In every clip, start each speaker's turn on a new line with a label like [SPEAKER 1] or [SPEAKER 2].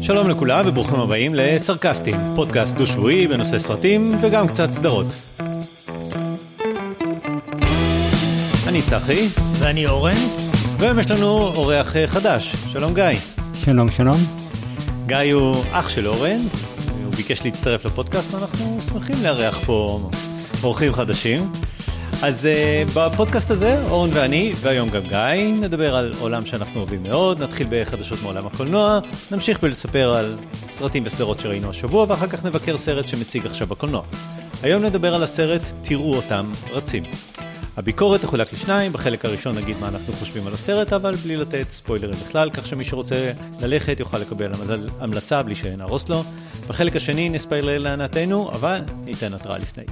[SPEAKER 1] שלום לכולם וברוכים הבאים לסרקסטים, פודקאסט דו-שבועי בנושא סרטים וגם קצת סדרות. אני צחי,
[SPEAKER 2] ואני אורן.
[SPEAKER 1] והיום יש לנו אורח חדש, שלום גיא.
[SPEAKER 3] שלום שלום.
[SPEAKER 1] גיא הוא אח של אורן, הוא ביקש להצטרף לפודקאסט ואנחנו שמחים לארח פה אורחים חדשים. אז uh, בפודקאסט הזה, אורן ואני, והיום גם גיא, נדבר על עולם שאנחנו אוהבים מאוד, נתחיל בחדשות מעולם הקולנוע, נמשיך בלספר על סרטים וסדרות שראינו השבוע, ואחר כך נבקר סרט שמציג עכשיו בקולנוע. היום נדבר על הסרט "תראו אותם רצים". הביקורת תחולק לשניים, בחלק הראשון נגיד מה אנחנו חושבים על הסרט, אבל בלי לתת ספוילרים בכלל, כך שמי שרוצה ללכת יוכל לקבל המלצה בלי שנהרוס לו. בחלק השני נספיילר לענתנו, אבל ניתן התראה לפני.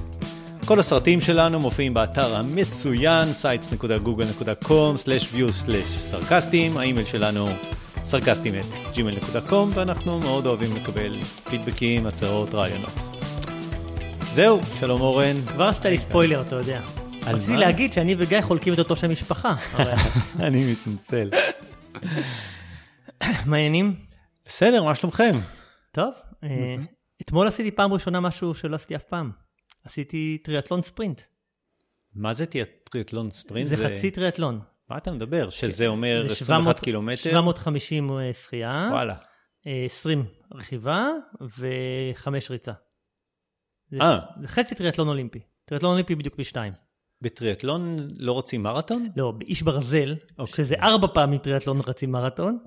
[SPEAKER 1] כל הסרטים שלנו מופיעים באתר המצוין sites.google.com/view/סרקסטים, האימייל שלנו סרקסטים את gmail.com ואנחנו מאוד אוהבים לקבל פידבקים, הצעות, רעיונות. זהו, שלום אורן.
[SPEAKER 2] כבר עשית לי ספוילר, אתה יודע. רציתי להגיד שאני וגיא חולקים את אותו שם משפחה.
[SPEAKER 1] אני מתנצל.
[SPEAKER 2] מה העניינים?
[SPEAKER 1] בסדר, מה שלומכם?
[SPEAKER 2] טוב, אה, אתמול עשיתי פעם ראשונה משהו שלא עשיתי אף פעם. עשיתי טריאטלון ספרינט.
[SPEAKER 1] מה זה טריאטלון ספרינט?
[SPEAKER 2] זה חצי טריאטלון.
[SPEAKER 1] מה אתה מדבר? שזה אומר 21 קילומטר?
[SPEAKER 2] 750 שחייה.
[SPEAKER 1] וואלה.
[SPEAKER 2] 20 רכיבה ו-5 ריצה.
[SPEAKER 1] אה.
[SPEAKER 2] זה חצי טריאטלון אולימפי. טריאטלון אולימפי בדיוק פי 2.
[SPEAKER 1] בטריאטלון לא רוצים מרתון?
[SPEAKER 2] לא, באיש ברזל, אוקיי. שזה ארבע פעמים טריאטלון רצים מרתון.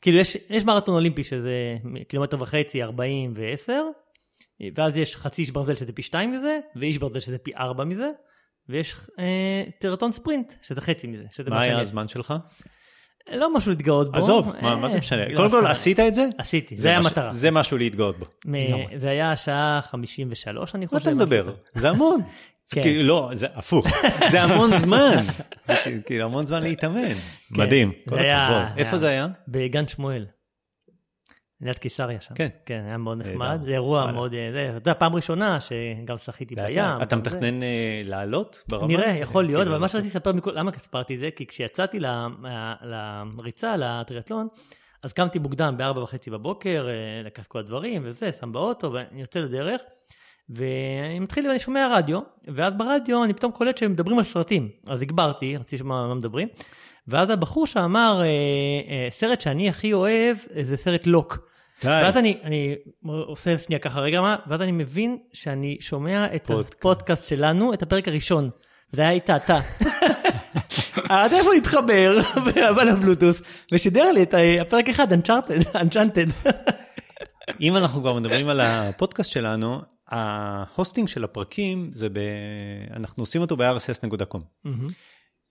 [SPEAKER 2] כאילו יש, יש מרתון אולימפי שזה קילומטר וחצי, 40 ו-10, ואז יש חצי איש ברזל שזה פי 2 מזה, ואיש ברזל שזה פי 4 מזה, ויש אה, טריאטלון ספרינט שזה חצי מזה. שזה
[SPEAKER 1] מה היה הזמן שלך?
[SPEAKER 2] לא משהו להתגאות בו.
[SPEAKER 1] עזוב, מה, מה זה משנה? קודם כל, עשית את זה?
[SPEAKER 2] עשיתי, זה היה המטרה.
[SPEAKER 1] זה משהו להתגאות בו.
[SPEAKER 2] זה היה שעה 53, אני חושב.
[SPEAKER 1] מה אתה מדבר? זה המון. זה כאילו, לא, זה הפוך, זה המון זמן. זה כאילו המון זמן להתאמן. מדהים, כל הכבוד. איפה זה היה?
[SPEAKER 2] בגן שמואל. ליד קיסריה שם.
[SPEAKER 1] כן.
[SPEAKER 2] כן, היה מאוד נחמד. זה אירוע מאוד, זה, אתה יודע, פעם ראשונה שגם שחיתי בים.
[SPEAKER 1] אתה מתכנן לעלות ברמה?
[SPEAKER 2] נראה, יכול להיות, אבל מה שרציתי לספר, למה סיפרתי את זה? כי כשיצאתי לריצה, לטריאטלון, אז קמתי מוקדם בארבע וחצי בבוקר, לקחת כל הדברים וזה, שם באוטו, ואני יוצא לדרך, ואני מתחיל, ואני שומע רדיו, ואז ברדיו אני פתאום קולט שהם מדברים על סרטים. אז הגברתי, רציתי לשמוע מה מדברים, ואז הבחור שאמר, סרט שאני הכי אוהב, זה סרט לוק. די. ואז אני, אני עושה שנייה ככה רגע מה, ואז אני מבין שאני שומע את פודקאסט. הפודקאסט שלנו, את הפרק הראשון. זה היה איתה, אתה. הטלפון התחבר, ועבר לבלוטות', ושידר לי את הפרק אחד, Uncharted.
[SPEAKER 1] אם אנחנו כבר מדברים על הפודקאסט שלנו, ה hosting של הפרקים, זה ב... אנחנו עושים אותו ב-rss.com. Mm-hmm.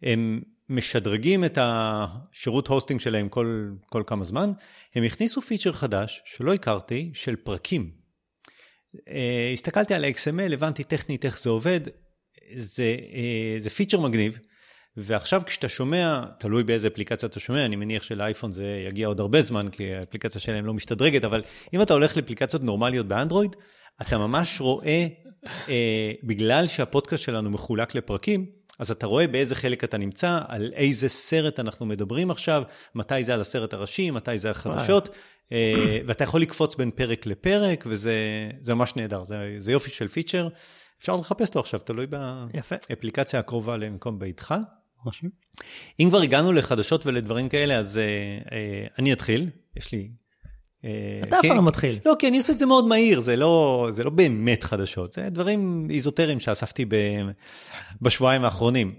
[SPEAKER 1] הם משדרגים את השירות hosting שלהם כל, כל כמה זמן, הם הכניסו פיצ'ר חדש שלא הכרתי, של פרקים. אה, הסתכלתי על ה-XML, הבנתי טכנית איך זה עובד, זה, אה, זה פיצ'ר מגניב, ועכשיו כשאתה שומע, תלוי באיזה אפליקציה אתה שומע, אני מניח שלאייפון זה יגיע עוד הרבה זמן, כי האפליקציה שלהם לא משתדרגת, אבל אם אתה הולך לאפליקציות נורמליות באנדרואיד, אתה ממש רואה, אה, בגלל שהפודקאסט שלנו מחולק לפרקים, אז אתה רואה באיזה חלק אתה נמצא, על איזה סרט אנחנו מדברים עכשיו, מתי זה על הסרט הראשי, מתי זה החדשות, אה, ואתה יכול לקפוץ בין פרק לפרק, וזה ממש נהדר, זה, זה יופי של פיצ'ר. אפשר לחפש לו עכשיו, תלוי באפליקציה הקרובה למקום ביתך. אם כבר הגענו לחדשות ולדברים כאלה, אז uh, uh, אני אתחיל, יש לי...
[SPEAKER 2] Uh, אתה אף פעם לא מתחיל.
[SPEAKER 1] לא, כי אני עושה את זה מאוד מהיר, זה לא, זה לא באמת חדשות, זה דברים איזוטריים שאספתי ב, בשבועיים האחרונים.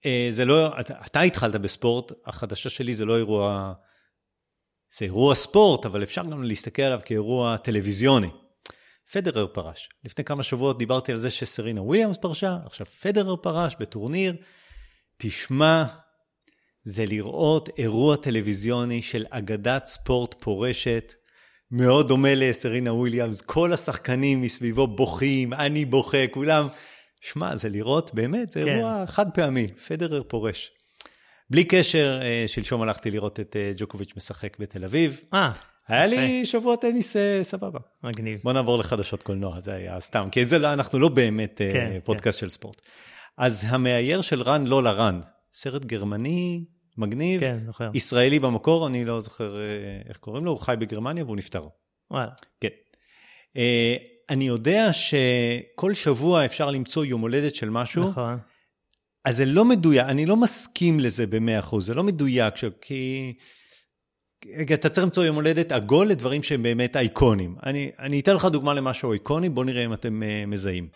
[SPEAKER 1] Uh, זה לא, אתה, אתה התחלת בספורט, החדשה שלי זה לא אירוע, זה אירוע ספורט, אבל אפשר גם להסתכל עליו כאירוע טלוויזיוני. פדרר פרש. לפני כמה שבועות דיברתי על זה שסרינה וויליאמס פרשה, עכשיו פדרר פרש בטורניר. תשמע, זה לראות אירוע טלוויזיוני של אגדת ספורט פורשת, מאוד דומה לסרינה וויליאמס, כל השחקנים מסביבו בוכים, אני בוכה, כולם. שמע, זה לראות, באמת, זה כן. אירוע חד פעמי, פדרר פורש. בלי קשר, אה, שלשום הלכתי לראות את אה, ג'וקוביץ' משחק בתל אביב.
[SPEAKER 2] אה.
[SPEAKER 1] היה לי שבוע טניס אה, סבבה.
[SPEAKER 2] מגניב.
[SPEAKER 1] בוא נעבור לחדשות קולנוע, זה היה סתם, כי זה לא, אנחנו לא באמת כן, פודקאסט כן. של ספורט. אז המאייר של רן לא לרן, סרט גרמני מגניב,
[SPEAKER 2] כן, זוכר.
[SPEAKER 1] ישראלי במקור, אני לא זוכר אה, איך קוראים לו, הוא חי בגרמניה והוא נפטר.
[SPEAKER 2] וואלה.
[SPEAKER 1] כן. אה, אני יודע שכל שבוע אפשר למצוא יום הולדת של משהו,
[SPEAKER 2] נכון.
[SPEAKER 1] אז זה לא מדויק, אני לא מסכים לזה ב-100%, זה לא מדויק, ש- כי... כי אתה צריך למצוא יום הולדת עגול לדברים שהם באמת אייקונים. אני, אני אתן לך דוגמה למשהו איקוני, בוא נראה אם אתם uh, מזהים.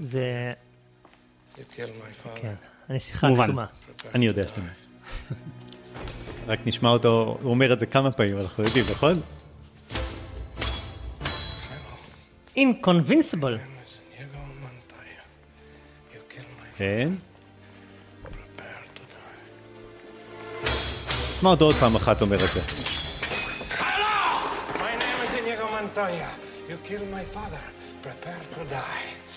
[SPEAKER 2] זה,
[SPEAKER 3] You killed my father.
[SPEAKER 2] כן, הנסיכה
[SPEAKER 4] מובן.
[SPEAKER 2] הקסומה.
[SPEAKER 1] אני יודע שאתם... רק נשמע אותו, הוא אומר את זה כמה פעמים, אנחנו יודעים, נכון?
[SPEAKER 3] father.
[SPEAKER 1] כן.
[SPEAKER 3] Prepare to die.
[SPEAKER 1] נשמע אותו עוד פעם אחת אומר את זה.
[SPEAKER 3] My name is Inigo Montoya. You killed my father. Prepare to die.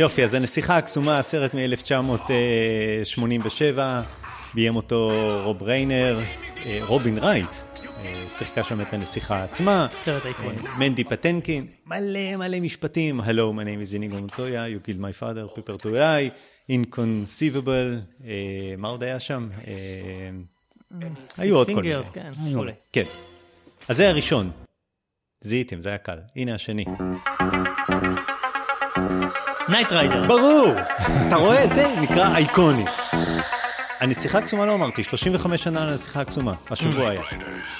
[SPEAKER 1] יופי, אז הנסיכה הקסומה, הסרט מ-1987, ביים אותו רוב ריינר, אה, רובין רייט, אה, שיחקה שם את הנסיכה עצמה,
[SPEAKER 2] סרט איקוני.
[SPEAKER 1] אה, מנדי פטנקין, מלא מלא משפטים, Hello, my name is Inigo Montoya, you killed my father, prepare to die, inconceivable, מה עוד היה שם? אה, היו עוד כל מיני.
[SPEAKER 2] כן.
[SPEAKER 1] כן. אז זה הראשון. זיהיתם, זה היה קל. הנה השני.
[SPEAKER 2] Knight Rider.
[SPEAKER 1] ברור! אתה רואה? זה נקרא אייקוני. הנסיכה הקסומה לא אמרתי, 35 שנה לנסיכה הקסומה, השבוע היה.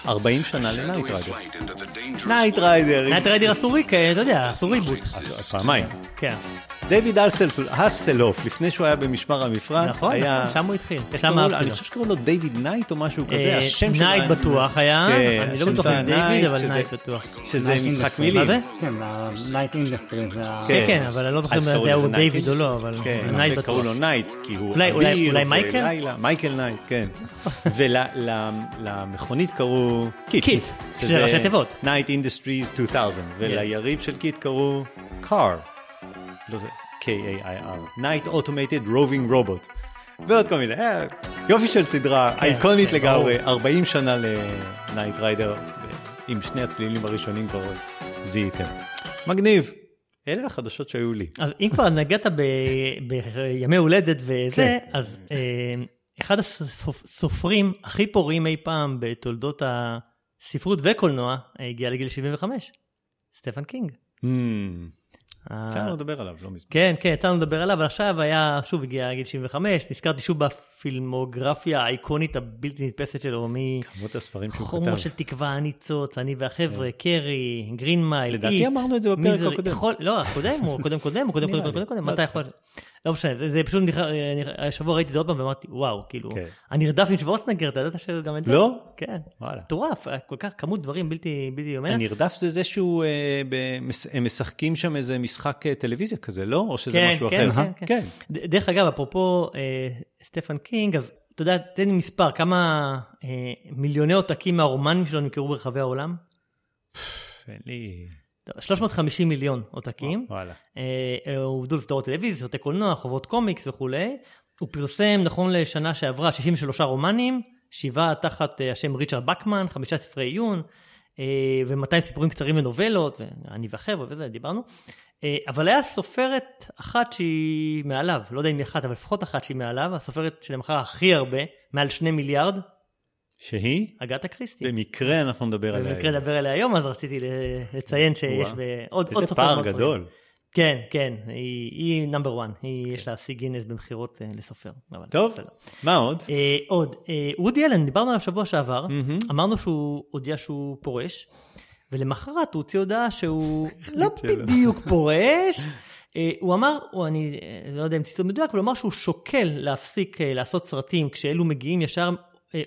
[SPEAKER 1] 40 שנה ל Knight Rider.
[SPEAKER 2] Knight Rider, Knight Rider אה, אתה יודע, עשו reboot.
[SPEAKER 1] פעמיים.
[SPEAKER 2] כן,
[SPEAKER 1] דיוויד האסלהו- האסלהוף, לפני שהוא היה במשמר המפרץ,
[SPEAKER 2] נכון,
[SPEAKER 1] היה...
[SPEAKER 2] נכון, שם הוא התחיל.
[SPEAKER 1] איך
[SPEAKER 2] שם
[SPEAKER 1] קראו לו?
[SPEAKER 2] אהבתי
[SPEAKER 1] אני. חושב שקראו לו דיוויד נייט או משהו כזה,
[SPEAKER 2] אה,
[SPEAKER 1] השם שלו...
[SPEAKER 2] נייט
[SPEAKER 1] היה-
[SPEAKER 2] בטוח היה,
[SPEAKER 1] כן,
[SPEAKER 2] אני לא בטוח
[SPEAKER 1] היה
[SPEAKER 2] דיוויד, אבל נייט בטוח.
[SPEAKER 1] שזה משחק. מילים.
[SPEAKER 2] מה זה?
[SPEAKER 4] כן, זה ה...
[SPEAKER 2] כן, כן, אבל אני לא זוכר אם
[SPEAKER 1] קראו
[SPEAKER 2] זה
[SPEAKER 1] נייט
[SPEAKER 2] דיוויד או
[SPEAKER 1] אינדסטרי.
[SPEAKER 2] לא, אבל
[SPEAKER 1] כן,
[SPEAKER 2] נייט בטוח.
[SPEAKER 1] לו נייט, כי הוא אביר
[SPEAKER 2] אולי מייקל?
[SPEAKER 1] ולילה. מייקל נייט, כן. ולמכונית קראו קיט.
[SPEAKER 2] קיט, שזה ראשי תיבות.
[SPEAKER 1] Knight Industries 2000, וליריב של קיט קראו KARR. לא זה, K-A-R-R. Knight Automated Roving Robot. ועוד כל מיני, אה, יופי של סדרה, אייקונית
[SPEAKER 2] כן,
[SPEAKER 1] לגמרי, 40 שנה ל Knight Rider, עם שני הצלילים הראשונים כבר זיהיתם. מגניב. אלה החדשות שהיו לי.
[SPEAKER 2] אז אם כבר נגעת ב- בימי הולדת וזה,
[SPEAKER 1] כן.
[SPEAKER 2] אז אה, אחד הסופרים הכי פוריים אי פעם בתולדות הספרות וקולנוע אה, הגיע לגיל 75, סטפן קינג.
[SPEAKER 1] Hmm, יצא לנו לדבר עליו, לא מזמן.
[SPEAKER 2] כן, כן, יצא לנו לדבר עליו, אבל עכשיו היה, שוב הגיע לגיל 75, נזכרתי שוב בפילמוגרפיה האיקונית הבלתי נתפסת שלו,
[SPEAKER 1] כמות הספרים שהוא כתב.
[SPEAKER 2] של תקווה, הניצוץ, אני והחבר'ה, קרי, Green Mile,
[SPEAKER 1] לדעתי
[SPEAKER 2] It,
[SPEAKER 1] אמרנו את זה בפרק הקודם.
[SPEAKER 2] לא, הקודם, או קודם קודם, או קודם קודם קודם קודם,
[SPEAKER 1] לא
[SPEAKER 2] מתי יכול... לא משנה, זה- פשוט, נכ- אה, השבוע ראיתי את זה עוד פעם ואמרתי, וואו, כאילו,
[SPEAKER 1] כן.
[SPEAKER 2] הנרדף עם שוורצנגר, אתה ידעת שגם את זה?
[SPEAKER 1] לא?
[SPEAKER 2] כן.
[SPEAKER 1] וואלה.
[SPEAKER 2] מטורף, כל כך כמות דברים בלתי בלתי יאמן.
[SPEAKER 1] הנרדף זה זה שהוא, אה, הם משחקים שם איזה משחק אה, טלוויזיה כזה, לא? או שזה
[SPEAKER 2] כן,
[SPEAKER 1] משהו
[SPEAKER 2] כן,
[SPEAKER 1] אחר?
[SPEAKER 2] כן, כן. ד- דרך אגב, אפרופו אה, סטפן קינג, אז אתה יודע, תן לי מספר, כמה אה, מיליוני עותקים מהרומנים שלו נמכרו ברחבי העולם?
[SPEAKER 1] אין לי...
[SPEAKER 2] 350 מיליון עותקים.
[SPEAKER 1] וואלה.
[SPEAKER 2] אה, אה, עובדו לסדרות טלוויזיה, סרטי קולנוע, חובות קומיקס וכולי. הוא פרסם נכון לשנה שעברה 63 רומנים, שבעה תחת אה, השם ריצ'רד בקמן, חמישה ספרי עיון, אה, ו-200 סיפורים קצרים ונובלות, ואני והחבר'ה וזה, דיברנו. אבל היה סופרת אחת שהיא מעליו, לא יודע אם היא אחת, אבל לפחות אחת שהיא מעליו, הסופרת שלמכרה הכי הרבה, מעל שני מיליארד,
[SPEAKER 1] שהיא?
[SPEAKER 2] אגתה קריסטי.
[SPEAKER 1] במקרה אנחנו נדבר עליה.
[SPEAKER 2] במקרה לדבר עליה היום, אז רציתי לציין שיש עוד עוד
[SPEAKER 1] איזה
[SPEAKER 2] סופר
[SPEAKER 1] פער. גדול.
[SPEAKER 2] כן, כן, היא- נאמבר 1, יש לה שיא גינס במכירות אה, לסופר.
[SPEAKER 1] טוב. מה עוד?
[SPEAKER 2] אה, עוד, אה, וודי אלן, דיברנו עליו שבוע שעבר. אמרנו שהוא הודיע שהוא פורש, ולמחרת הוא הוציא הודעה שהוא לא. בדיוק פורש. הוא אמר, או אני לא יודע אם ציטוט מדויק, אבל הוא אמר שהוא שוקל להפסיק לעשות סרטים כשאלו מגיעים ישר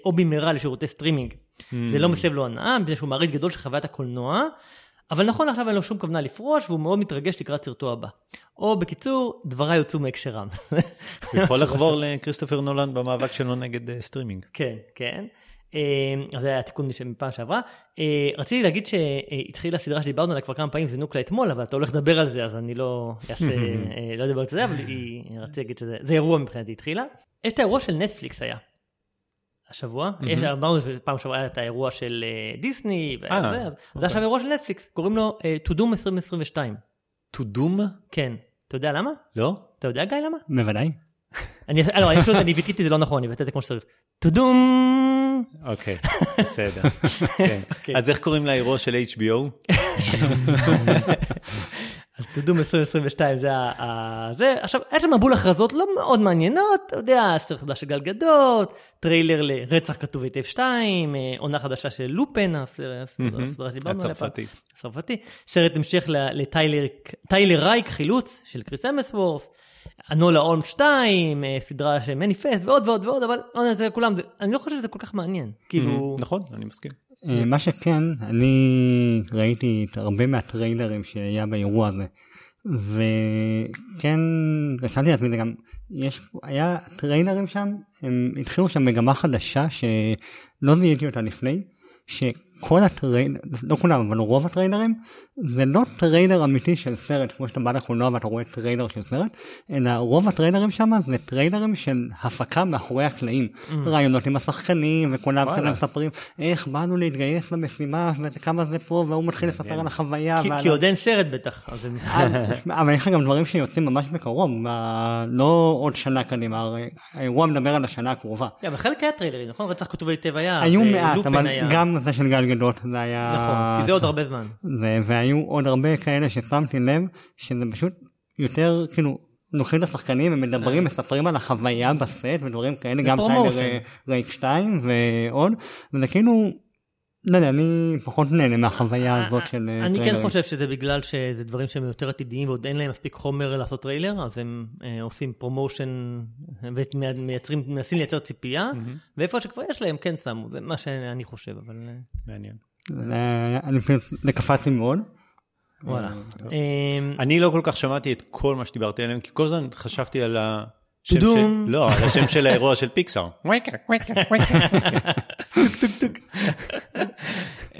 [SPEAKER 2] או במהרה לשירותי סטרימינג. זה לא מסב לו הנאה, מפני שהוא מעריץ גדול של חוויית הקולנוע, אבל נכון עכשיו אין לו שום כוונה לפרוש, והוא מאוד מתרגש לקראת סרטו הבא. או בקיצור, דבריי הוצאו מהקשרם.
[SPEAKER 1] הוא יכול לחבור לכריסטופר נולן במאבק שלו נגד אה, סטרימינג.
[SPEAKER 2] כן, כן. אה, אז זה היה התיקון מפעם שעברה. אה, רציתי להגיד שהתחילה סדרה שדיברנו עליה כבר כמה פעמים, זינוק לה אתמול, אבל אתה הולך לדבר על זה, אז אני לא אעשה, אה, לא אדבר על זה, אבל היא- רציתי להגיד שזה זה אירוע מבחינתי התחילה. יש את האירוע של נטפליקס היה. השבוע, יש, אמרנו שפעם שעברה היה את האירוע של אה, דיסני, וזה,
[SPEAKER 1] אה,
[SPEAKER 2] אז זה
[SPEAKER 1] אוקיי.
[SPEAKER 2] עכשיו אירוע של נטפליקס, קוראים לו אה, To Doom 2022.
[SPEAKER 1] טודום?
[SPEAKER 2] כן, אתה יודע למה?
[SPEAKER 1] לא?
[SPEAKER 2] אתה יודע גיא למה?
[SPEAKER 4] בוודאי.
[SPEAKER 2] אני, לא, אני פשוט, אני ביטאתי את זה לא נכון, אני ביטאתי את זה כמו שצריך. To Doom!
[SPEAKER 1] אוקיי, בסדר. כן.
[SPEAKER 2] אוקיי.
[SPEAKER 1] אז איך קוראים לאירוע של HBO?
[SPEAKER 2] אז Doom 2022 זה ה... זה, עכשיו, היה שם מבול הכרזות לא מאוד מעניינות, אתה יודע, סרט חדש של גלגדות, טריילר לרצח כתוב היטב 2, אה, עונה חדשה של לופן, הסדרה שדיברנו עליה. פעם.
[SPEAKER 1] הצרפתי.
[SPEAKER 2] סרט המשך לטיילר טיילר רייק, חילוץ של קריס המסוורת', אנולה הולמס 2, אה, סדרה של מניפסט ועוד ועוד ועוד, אבל לא יודע, זה כולם, אני לא חושב שזה כל כך מעניין. כאילו,
[SPEAKER 1] נכון, אני מסכים.
[SPEAKER 4] אה, מה שכן, אני ראיתי את הרבה מהטריילרים שהיה באירוע הזה, וכן, רשמתי לעצמי זה גם, יש, היה טריילרים שם, הם התחילו שם מגמה חדשה שלא זיהיתי אותה לפני, שכל הטריילר, לא כולם, אבל רוב הטריילרים, זה לא טריילר אמיתי של סרט, כמו שאתה בא לקולנוע ואתה רואה טריילר של סרט, אלא רוב הטריילרים שם זה טריילרים של הפקה מאחורי הקלעים. ראיונות עם השחקנים, וכולם
[SPEAKER 1] וואלה.
[SPEAKER 4] כזה מספרים איך באנו להתגייס למשימה, וכמה זה פה, והוא מתחיל לספר על החוויה.
[SPEAKER 2] כי-
[SPEAKER 4] ועל
[SPEAKER 2] כי עוד אין סרט בטח, אז הם...
[SPEAKER 4] אבל יש לך גם דברים שיוצאים ממש בקרוב, לא עוד שנה קדימה, הרי האירוע מדבר על השנה הקרובה.
[SPEAKER 2] כן, אבל חלק היה טריילרים, נכון? רצח כתוב היטב היה.
[SPEAKER 4] היו
[SPEAKER 2] ולופן
[SPEAKER 4] מעט, אבל
[SPEAKER 2] היה.
[SPEAKER 4] גם זה של גל גדות זה היה...
[SPEAKER 2] נכון, כי זה עוד הרבה זמן.
[SPEAKER 4] והיו עוד הרבה כאלה ששמתי לב שזה פשוט יותר כאילו לוקחים את השחקנים ומדברים מספרים על החוויה בסט ודברים כאלה גם. טיילר רייק 2 ועוד וזה כאילו לא יודע אני פחות נהנה מהחוויה הזאת של אה,
[SPEAKER 2] אני כן
[SPEAKER 4] טריילרים.
[SPEAKER 2] חושב שזה בגלל שזה דברים שהם יותר עתידיים ועוד אין להם מספיק חומר לעשות טריילר, אז הם אה, עושים promotion ומייצרים, מנסים לייצר ציפייה, ואיפה שכבר יש להם כן שמו, זה מה שאני חושב, אבל אה,
[SPEAKER 1] מעניין.
[SPEAKER 4] אני פשוט זה קפץ לי מאוד.
[SPEAKER 2] וואלה. אה,
[SPEAKER 1] אני לא כל כך שמעתי את כל מה שדיברתי עליהם, כי כל הזמן חשבתי על ה...
[SPEAKER 2] טודום.
[SPEAKER 1] של- לא, על השם של האירוע של פיקסאר. ווקה, ווקה, ווקה.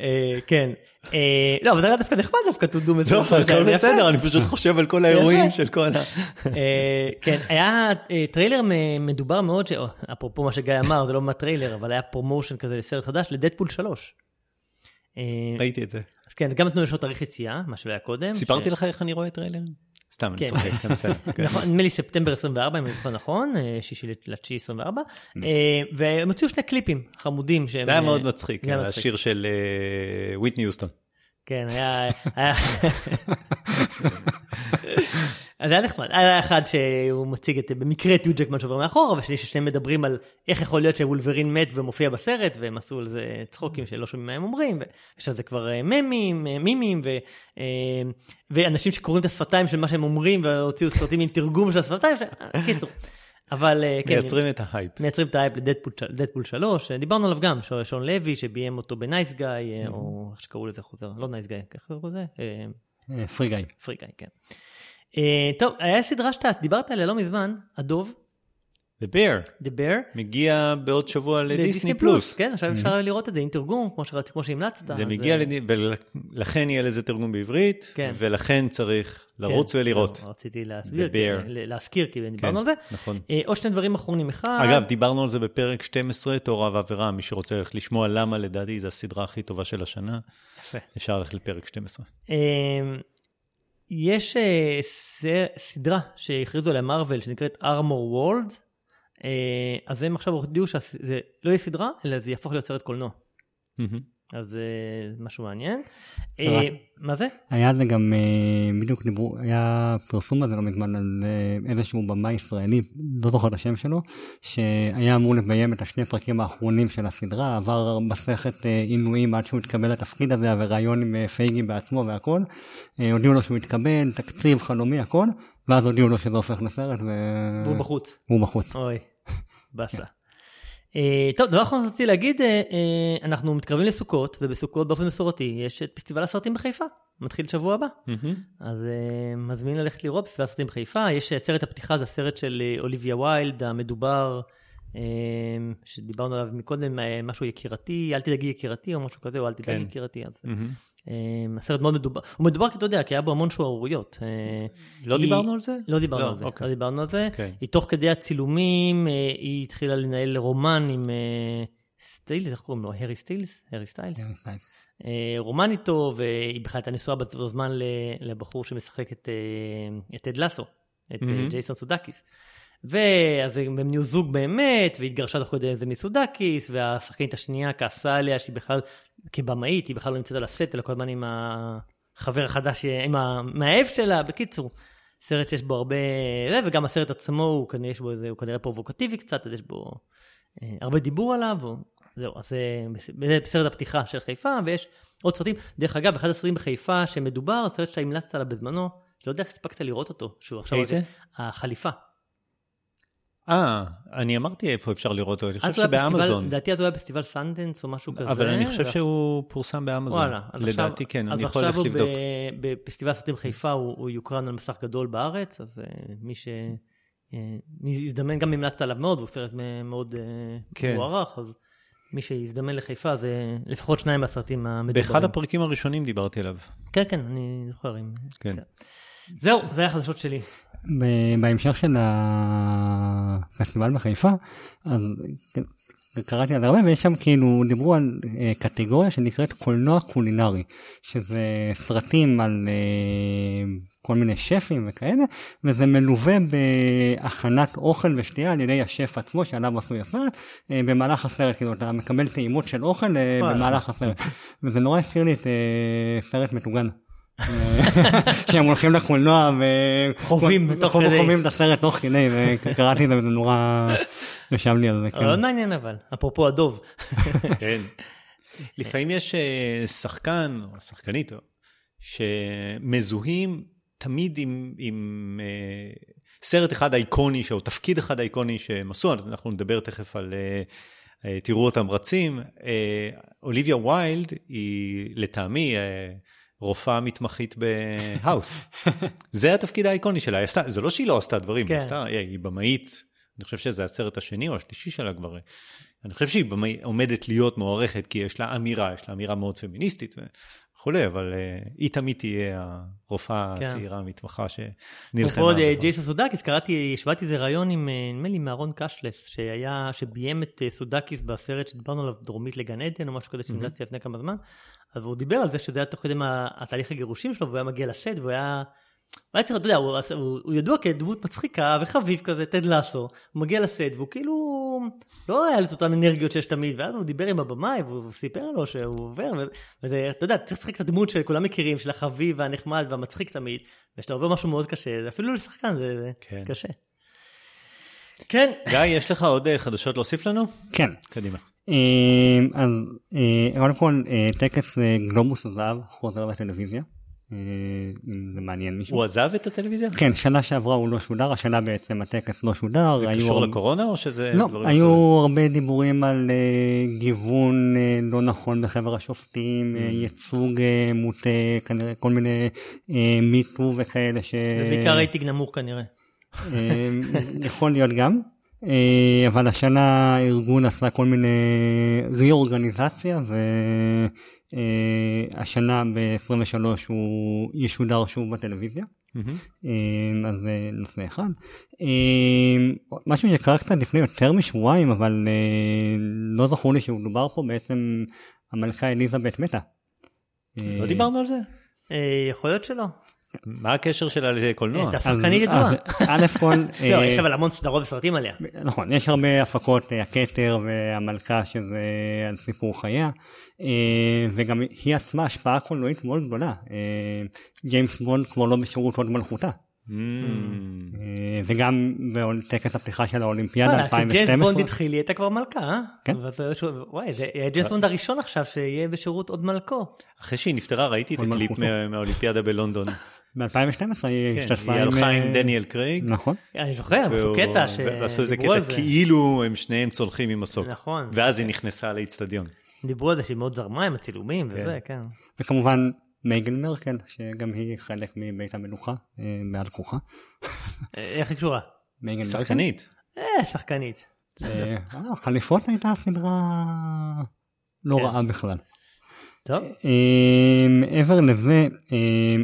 [SPEAKER 2] אה, כן. אה, לא, אבל זה היה דווקא נחמד דווקא תודו
[SPEAKER 1] טוב, הכל בסדר, אני פשוט חושב על כל האירועים של כל ה...
[SPEAKER 2] אה, כן, היה טריילר מדובר מאוד, אפרופו מה שגיא אמר, זה לא מהטריילר, אבל היה promotion כזה לסרט חדש, לדדפול 3. אה,
[SPEAKER 1] ראיתי את זה.
[SPEAKER 2] אז כן, גם נתנו לשעות תאריך יציאה, מה שלא היה קודם.
[SPEAKER 1] סיפרתי לך איך אני רואה טריילרים? סתם, אני
[SPEAKER 2] כן.
[SPEAKER 1] צוחק, כן, בסדר. כן.
[SPEAKER 2] נכון, נדמה לי ספטמבר 24, אם אני זוכר נכון, אה, שישי לתשיעי 24, אה, והם הוציאו שני קליפים חמודים. שהם,
[SPEAKER 1] זה היה
[SPEAKER 2] אה,
[SPEAKER 1] מאוד מצחיק. השיר של וויטני יוסטון.
[SPEAKER 2] כן, היה... אז היה נחמד, היה אחד שהוא מציג את, במקרה את יו ג'קמן שעובר מאחורה, ושני ששניהם מדברים על איך יכול להיות שוולברין מת ומופיע בסרט, והם עשו על זה צחוקים שלא שומעים מה הם אומרים, ועכשיו זה כבר אה, ממים, אה, מימים, ו, אה, ואנשים שקוראים את השפתיים של מה שהם אומרים, והוציאו סרטים עם תרגום של השפתיים שלהם, קיצור. אבל כן,
[SPEAKER 1] מייצרים את ההייפ.
[SPEAKER 2] מייצרים את ההייפ לדדפול 3, דיברנו עליו גם, שון לוי שביים אותו ב Nice Guy, או איך שקראו לזה חוזר, לא Nice Guy, איך קראו לזה?
[SPEAKER 4] Free Guy.
[SPEAKER 2] Free Guy, כן. אה, טוב, היה סדרה שאתה דיברת עליה לא מזמן, הדוב,
[SPEAKER 1] The Bear
[SPEAKER 2] The Bear.
[SPEAKER 1] מגיע בעוד שבוע לדיסני פלוס.
[SPEAKER 2] כן, עכשיו אפשר לראות את זה עם תרגום, כמו שרצ- כמו שהמלצת.
[SPEAKER 1] זה מגיע
[SPEAKER 2] אה,
[SPEAKER 1] ולכן יהיה לזה תרגום בעברית,
[SPEAKER 2] כן.
[SPEAKER 1] ולכן צריך לרוץ
[SPEAKER 2] כן,
[SPEAKER 1] ולראות.
[SPEAKER 2] רציתי להסביר,
[SPEAKER 1] The
[SPEAKER 2] כי-
[SPEAKER 1] Bear.
[SPEAKER 2] ל- להזכיר, כי
[SPEAKER 1] כן,
[SPEAKER 2] דיברנו על זה.
[SPEAKER 1] נכון.
[SPEAKER 2] אה, עוד שני דברים אחרונים, אחד...
[SPEAKER 1] אגב, דיברנו על זה בפרק 12, תורה ועבירה, מי שרוצה ללכת לשמוע למה לדעתי זו הסדרה הכי טובה של השנה. אפשר ללכת לפרק 12.
[SPEAKER 2] אה, יש אה, סדרה שהכריזו עליה מארוול שנקראת ארמור וולד, אז הם עכשיו הודיעו שזה לא יהיה סדרה, אלא זה יהפוך להיות סרט קולנוע. אז זה משהו מעניין. אה, מה זה?
[SPEAKER 4] היה זה גם אה, בדיוק דיברו היה פרסום הזה לא מזמן על אה, איזשהו במאי ישראלי לא זוכר את השם שלו שהיה אמור לביים את השני פרקים האחרונים של הסדרה עבר מסכת אה, עינויים עד שהוא התקבל לתפקיד הזה וראיון עם אה, פייגי בעצמו והכל אה, הודיעו לו שהוא התקבל תקציב חלומי הכל ואז הודיעו לו שזה הופך לסרט ו-
[SPEAKER 2] והוא בחוץ.
[SPEAKER 4] והוא בחוץ.
[SPEAKER 2] אוי, באסה. אה, טוב, דבר אחרון שרציתי להגיד, אה, אה, אנחנו מתקרבים לסוכות, ובסוכות באופן מסורתי יש את פסטיבל הסרטים בחיפה, מתחיל שבוע הבא. אז מזמין ללכת לראות פסטיבל הסרטים בחיפה, יש סרט הפתיחה, זה הסרט של אוליביה ויילד המדובר, שדיברנו עליו מקודם, אה, משהו יקירתי, אל תדאגי יקירתי או משהו כזה, או אל תדאג
[SPEAKER 1] כן.
[SPEAKER 2] יקירתי, אז. אה, הסרט מאוד מדובר, הוא מדובר כי אתה יודע, כי היה בו המון שערוריות. אה,
[SPEAKER 1] לא
[SPEAKER 2] היא-
[SPEAKER 1] דיברנו על זה?
[SPEAKER 2] לא דיברנו
[SPEAKER 1] לא,
[SPEAKER 2] על זה,
[SPEAKER 1] אוקיי.
[SPEAKER 2] לא דיברנו על זה.
[SPEAKER 1] אוקיי.
[SPEAKER 2] היא תוך כדי הצילומים, אה, היא התחילה לנהל רומן עם, סטיילס, איך קוראים לו? הארי סטיילס? הארי סטיילס? רומן איתו, והיא בכלל הייתה נשואה באותו זמן ל- לבחור שמשחק את, את טד לסו, את
[SPEAKER 1] מהמם.
[SPEAKER 2] ג'ייסון סודקיס. ואז הם נהיו זוג באמת, והתגרשה תוך כדי זה מסודקיס, והשחקנית השנייה כעסה עליה שהיא בכלל, כבמאית, היא בכלל לא נמצאת על הסט, אלא כל הזמן עם החבר החדש, עם המאהב שלה, בקיצור. סרט שיש בו הרבה, זה, וגם הסרט עצמו הוא כנראה, יש בו איזה, הוא כנראה פרובוקטיבי קצת, אז יש בו אה, הרבה דיבור עליו, או, זהו, אז זה, זה בסרט הפתיחה של חיפה, ויש עוד סרטים, דרך אגב, אחד הסרטים בחיפה שמדובר, סרט שאתה המלצת עליו בזמנו, לא יודע איך הספקת לראות אותו, שהוא עכשיו,
[SPEAKER 1] איזה?
[SPEAKER 2] החליפה.
[SPEAKER 1] אה, אני אמרתי איפה אפשר לראות אותו, אני
[SPEAKER 2] אז
[SPEAKER 1] חושב שבאמזון.
[SPEAKER 2] לדעתי אז הוא היה בפסטיבל סנדנס או משהו כזה.
[SPEAKER 1] אבל אני חושב שהוא פורסם באמזון.
[SPEAKER 2] וואלה, אז
[SPEAKER 1] לדעתי
[SPEAKER 2] עכשיו-
[SPEAKER 1] כן,
[SPEAKER 2] אז
[SPEAKER 1] אני יכול ללכת
[SPEAKER 2] עכשיו
[SPEAKER 1] לבדוק.
[SPEAKER 2] הוא ב- בפסטיבל סרטים חיפה הוא, יוקרן על מסך גדול בארץ, אז אה, מי ש... מי יזדמן גם המלצת עליו מאוד, הוא סרט מאוד uh,
[SPEAKER 1] כן.
[SPEAKER 2] מוערך, אז מי שיזדמן לחיפה זה לפחות שניים מהסרטים המדוברים.
[SPEAKER 1] באחד הפרקים הראשונים דיברתי עליו.
[SPEAKER 2] כן, כן, אני זוכר. אם...
[SPEAKER 1] כן.
[SPEAKER 2] זהו, זה היה החדשות שלי.
[SPEAKER 4] בהמשך של הפסטיבל בחיפה, אז קראתי על זה הרבה ויש שם כאילו דיברו על אה, קטגוריה שנקראת קולנוע קולינרי, שזה סרטים על אה, כל מיני שפים וכאלה, וזה מלווה בהכנת אוכל ושתייה על ידי השף עצמו שעליו עשוי הסרט, אה, במהלך הסרט, כאילו אתה מקבל טעימות של אוכל אה. במהלך הסרט, וזה נורא הזכיר לי את אה, סרט מטוגן. שהם הולכים לקולנוע ו...
[SPEAKER 2] חווים תוך
[SPEAKER 4] חווים-
[SPEAKER 2] כדי.
[SPEAKER 4] חווים את הסרט תוך כדי וקראתי את זה וזה נורא ישב לי על זה. כן.
[SPEAKER 2] מאוד מעניין אבל, אפרופו הדוב.
[SPEAKER 1] כן. לפעמים יש אה, שחקן או שחקנית שמזוהים תמיד עם, עם אה, סרט אחד אייקוני, או תפקיד אחד אייקוני שהם עשו, אנחנו נדבר תכף על אה, אה, תראו אותם רצים. אה, אוליביה ויילד היא לטעמי אה, רופאה מתמחית בהאוס. זה התפקיד האייקוני שלה, היא עשתה, זה לא שהיא לא עשתה דברים,
[SPEAKER 2] כן.
[SPEAKER 1] היא עשתה, היא במאית, אני חושב שזה הסרט השני או השלישי שלה כבר. אני חושב שהיא במאי, עומדת להיות מוערכת כי יש לה אמירה, יש לה אמירה מאוד פמיניסטית וכולי, אבל uh, היא תמיד תהיה הרופאה
[SPEAKER 2] כן.
[SPEAKER 1] הצעירה המתמחה שנלחמה.
[SPEAKER 2] עוד, אה,
[SPEAKER 1] בכל.
[SPEAKER 2] ג'ייסון סודקיס, קראתי, שמעתי איזה ראיון עם, אה, נדמה לי, מאהרון קשלס, שהיה, שביים את סודקיס בסרט שדיברנו עליו, דרומית לגן עדן, או משהו כזה שהמלצתי לפני כמה זמן, אז הוא דיבר על זה שזה היה תוך כדי מה- התהליך הגירושים שלו, והוא היה מגיע לסט, והוא היה... הוא היה צריך, אתה יודע, הוא, הוא, הוא ידוע כדמות מצחיקה וחביב כזה, טד לסו, הוא מגיע לסט והוא כאילו לא היה לו את אותן אנרגיות שיש תמיד, ואז הוא דיבר עם הבמאי והוא סיפר לו שהוא עובר, וזה, אתה יודע, צריך לשחק את הדמות שכולם מכירים, של החביב והנחמד והמצחיק תמיד, וכשאתה עובר משהו מאוד קשה, זה אפילו לשחקן זה, זה
[SPEAKER 1] כן.
[SPEAKER 2] קשה. כן,
[SPEAKER 1] גיא, יש לך עוד אה, חדשות להוסיף לנו?
[SPEAKER 4] כן.
[SPEAKER 1] קדימה.
[SPEAKER 4] אה, אז אה, קודם כל אה, טקס אה, גלובוס הזהב חוזר לטלוויזיה. זה מעניין מישהו.
[SPEAKER 1] הוא עזב את הטלוויזיה?
[SPEAKER 4] כן, שנה שעברה הוא לא שודר, השנה בעצם הטקס לא שודר.
[SPEAKER 1] זה קשור
[SPEAKER 4] הרבה-
[SPEAKER 1] לקורונה או שזה
[SPEAKER 4] לא, היו
[SPEAKER 1] אחרים?
[SPEAKER 4] הרבה דיבורים על אה, גיוון אה, לא נכון בחבר השופטים,
[SPEAKER 1] Mm.
[SPEAKER 4] ייצוג אה, מוטה, כנראה כל מיני אה, מיטו וכאלה ש...
[SPEAKER 2] ובעיקר רייטינג נמוך כנראה.
[SPEAKER 4] אה, יכול להיות גם, אבל השנה הארגון עשה כל מיני ריאורגניזציה והשנה ב-23 הוא ישודר שוב בטלוויזיה. אה, אז זה נושא אחד. אה, משהו שקרה קצת לפני יותר משבועיים אבל אה, לא זכור לי שהוא דובר פה בעצם המלכה אליזבת מתה.
[SPEAKER 1] לא
[SPEAKER 4] אה,
[SPEAKER 1] דיברנו על זה?
[SPEAKER 2] אה, יכול להיות שלא.
[SPEAKER 1] מה הקשר שלה לקולנוע?
[SPEAKER 2] הייתה
[SPEAKER 4] אז-
[SPEAKER 2] שחקנית ידועה.
[SPEAKER 4] א' כל,
[SPEAKER 2] לא,
[SPEAKER 4] אה,
[SPEAKER 2] יש אבל המון סדרות וסרטים עליה.
[SPEAKER 4] נכון, יש הרבה הפקות, אה, הכתר והמלכה שזה על סיפור חייה, אה, וגם היא עצמה השפעה קולנועית מאוד גדולה. אה, ג'יימס בונד כבר לא בשירות הוד מלכותה. אה, וגם בטקס הפתיחה של האולימפיאדה
[SPEAKER 2] וואלה, כשג'יימס
[SPEAKER 4] 2012.
[SPEAKER 2] בונד התחיל היא הייתה כבר מלכה, אה?
[SPEAKER 4] כן.
[SPEAKER 2] וואי, זה ג'יימס בונד הראשון עכשיו שיהיה בשירות הוד מלכו.
[SPEAKER 1] אחרי שהיא נפטרה ראיתי את הקליפ מהאולימפיאדה בלונדון.
[SPEAKER 4] ב-2012 היא
[SPEAKER 1] כן,
[SPEAKER 4] השתתפה
[SPEAKER 1] היא הלכה עם
[SPEAKER 4] אה,
[SPEAKER 1] דניאל קרייג.
[SPEAKER 4] נכון.
[SPEAKER 2] אני זוכר, עשו קטע
[SPEAKER 1] ועשו איזה קטע. כאילו הם שניהם צונחים עם מסוק.
[SPEAKER 2] נכון.
[SPEAKER 1] ואז היא נכנסה לאיצטדיון.
[SPEAKER 2] דיברו על זה שהיא מאוד זרמה עם הצילומים וזה, כן.
[SPEAKER 4] וכמובן מייגן מרקל, שגם היא חלק מבית המלוכה, אה, בעל כוחה.
[SPEAKER 2] אה, איך היא קשורה?
[SPEAKER 4] מייגן מרקל.
[SPEAKER 1] שחקנית.
[SPEAKER 2] אה, שחקנית.
[SPEAKER 4] אה, אה, חליפות הייתה סדרה לא
[SPEAKER 1] כן.
[SPEAKER 4] רעה בכלל.
[SPEAKER 2] טוב,
[SPEAKER 4] מעבר לזה,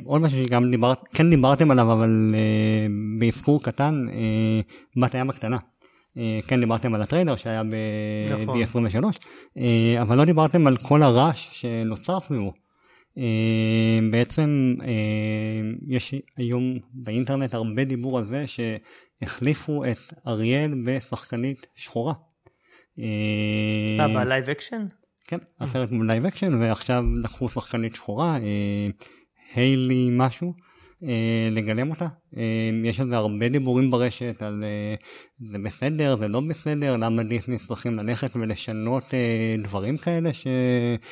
[SPEAKER 4] עוד משהו שגם דיברת, כן דיברתם עליו, אבל באזכור קטן, בת הים הקטנה. כן דיברתם על הטריילר שהיה
[SPEAKER 2] נכון.
[SPEAKER 4] ב-D23, אה, אבל לא דיברתם על כל הרעש שנוצר סביבו. אה, בעצם אה, יש היום באינטרנט הרבה דיבור על זה שהחליפו את אריאל בשחקנית שחורה. אה,
[SPEAKER 2] אה, ב live action?
[SPEAKER 4] כן, הסרט הוא live action ועכשיו לקחו שחקנית שחורה, היילי משהו, לגלם אותה. יש על זה הרבה דיבורים ברשת על זה בסדר, זה לא בסדר, למה דיסני צריכים ללכת ולשנות דברים כאלה ש...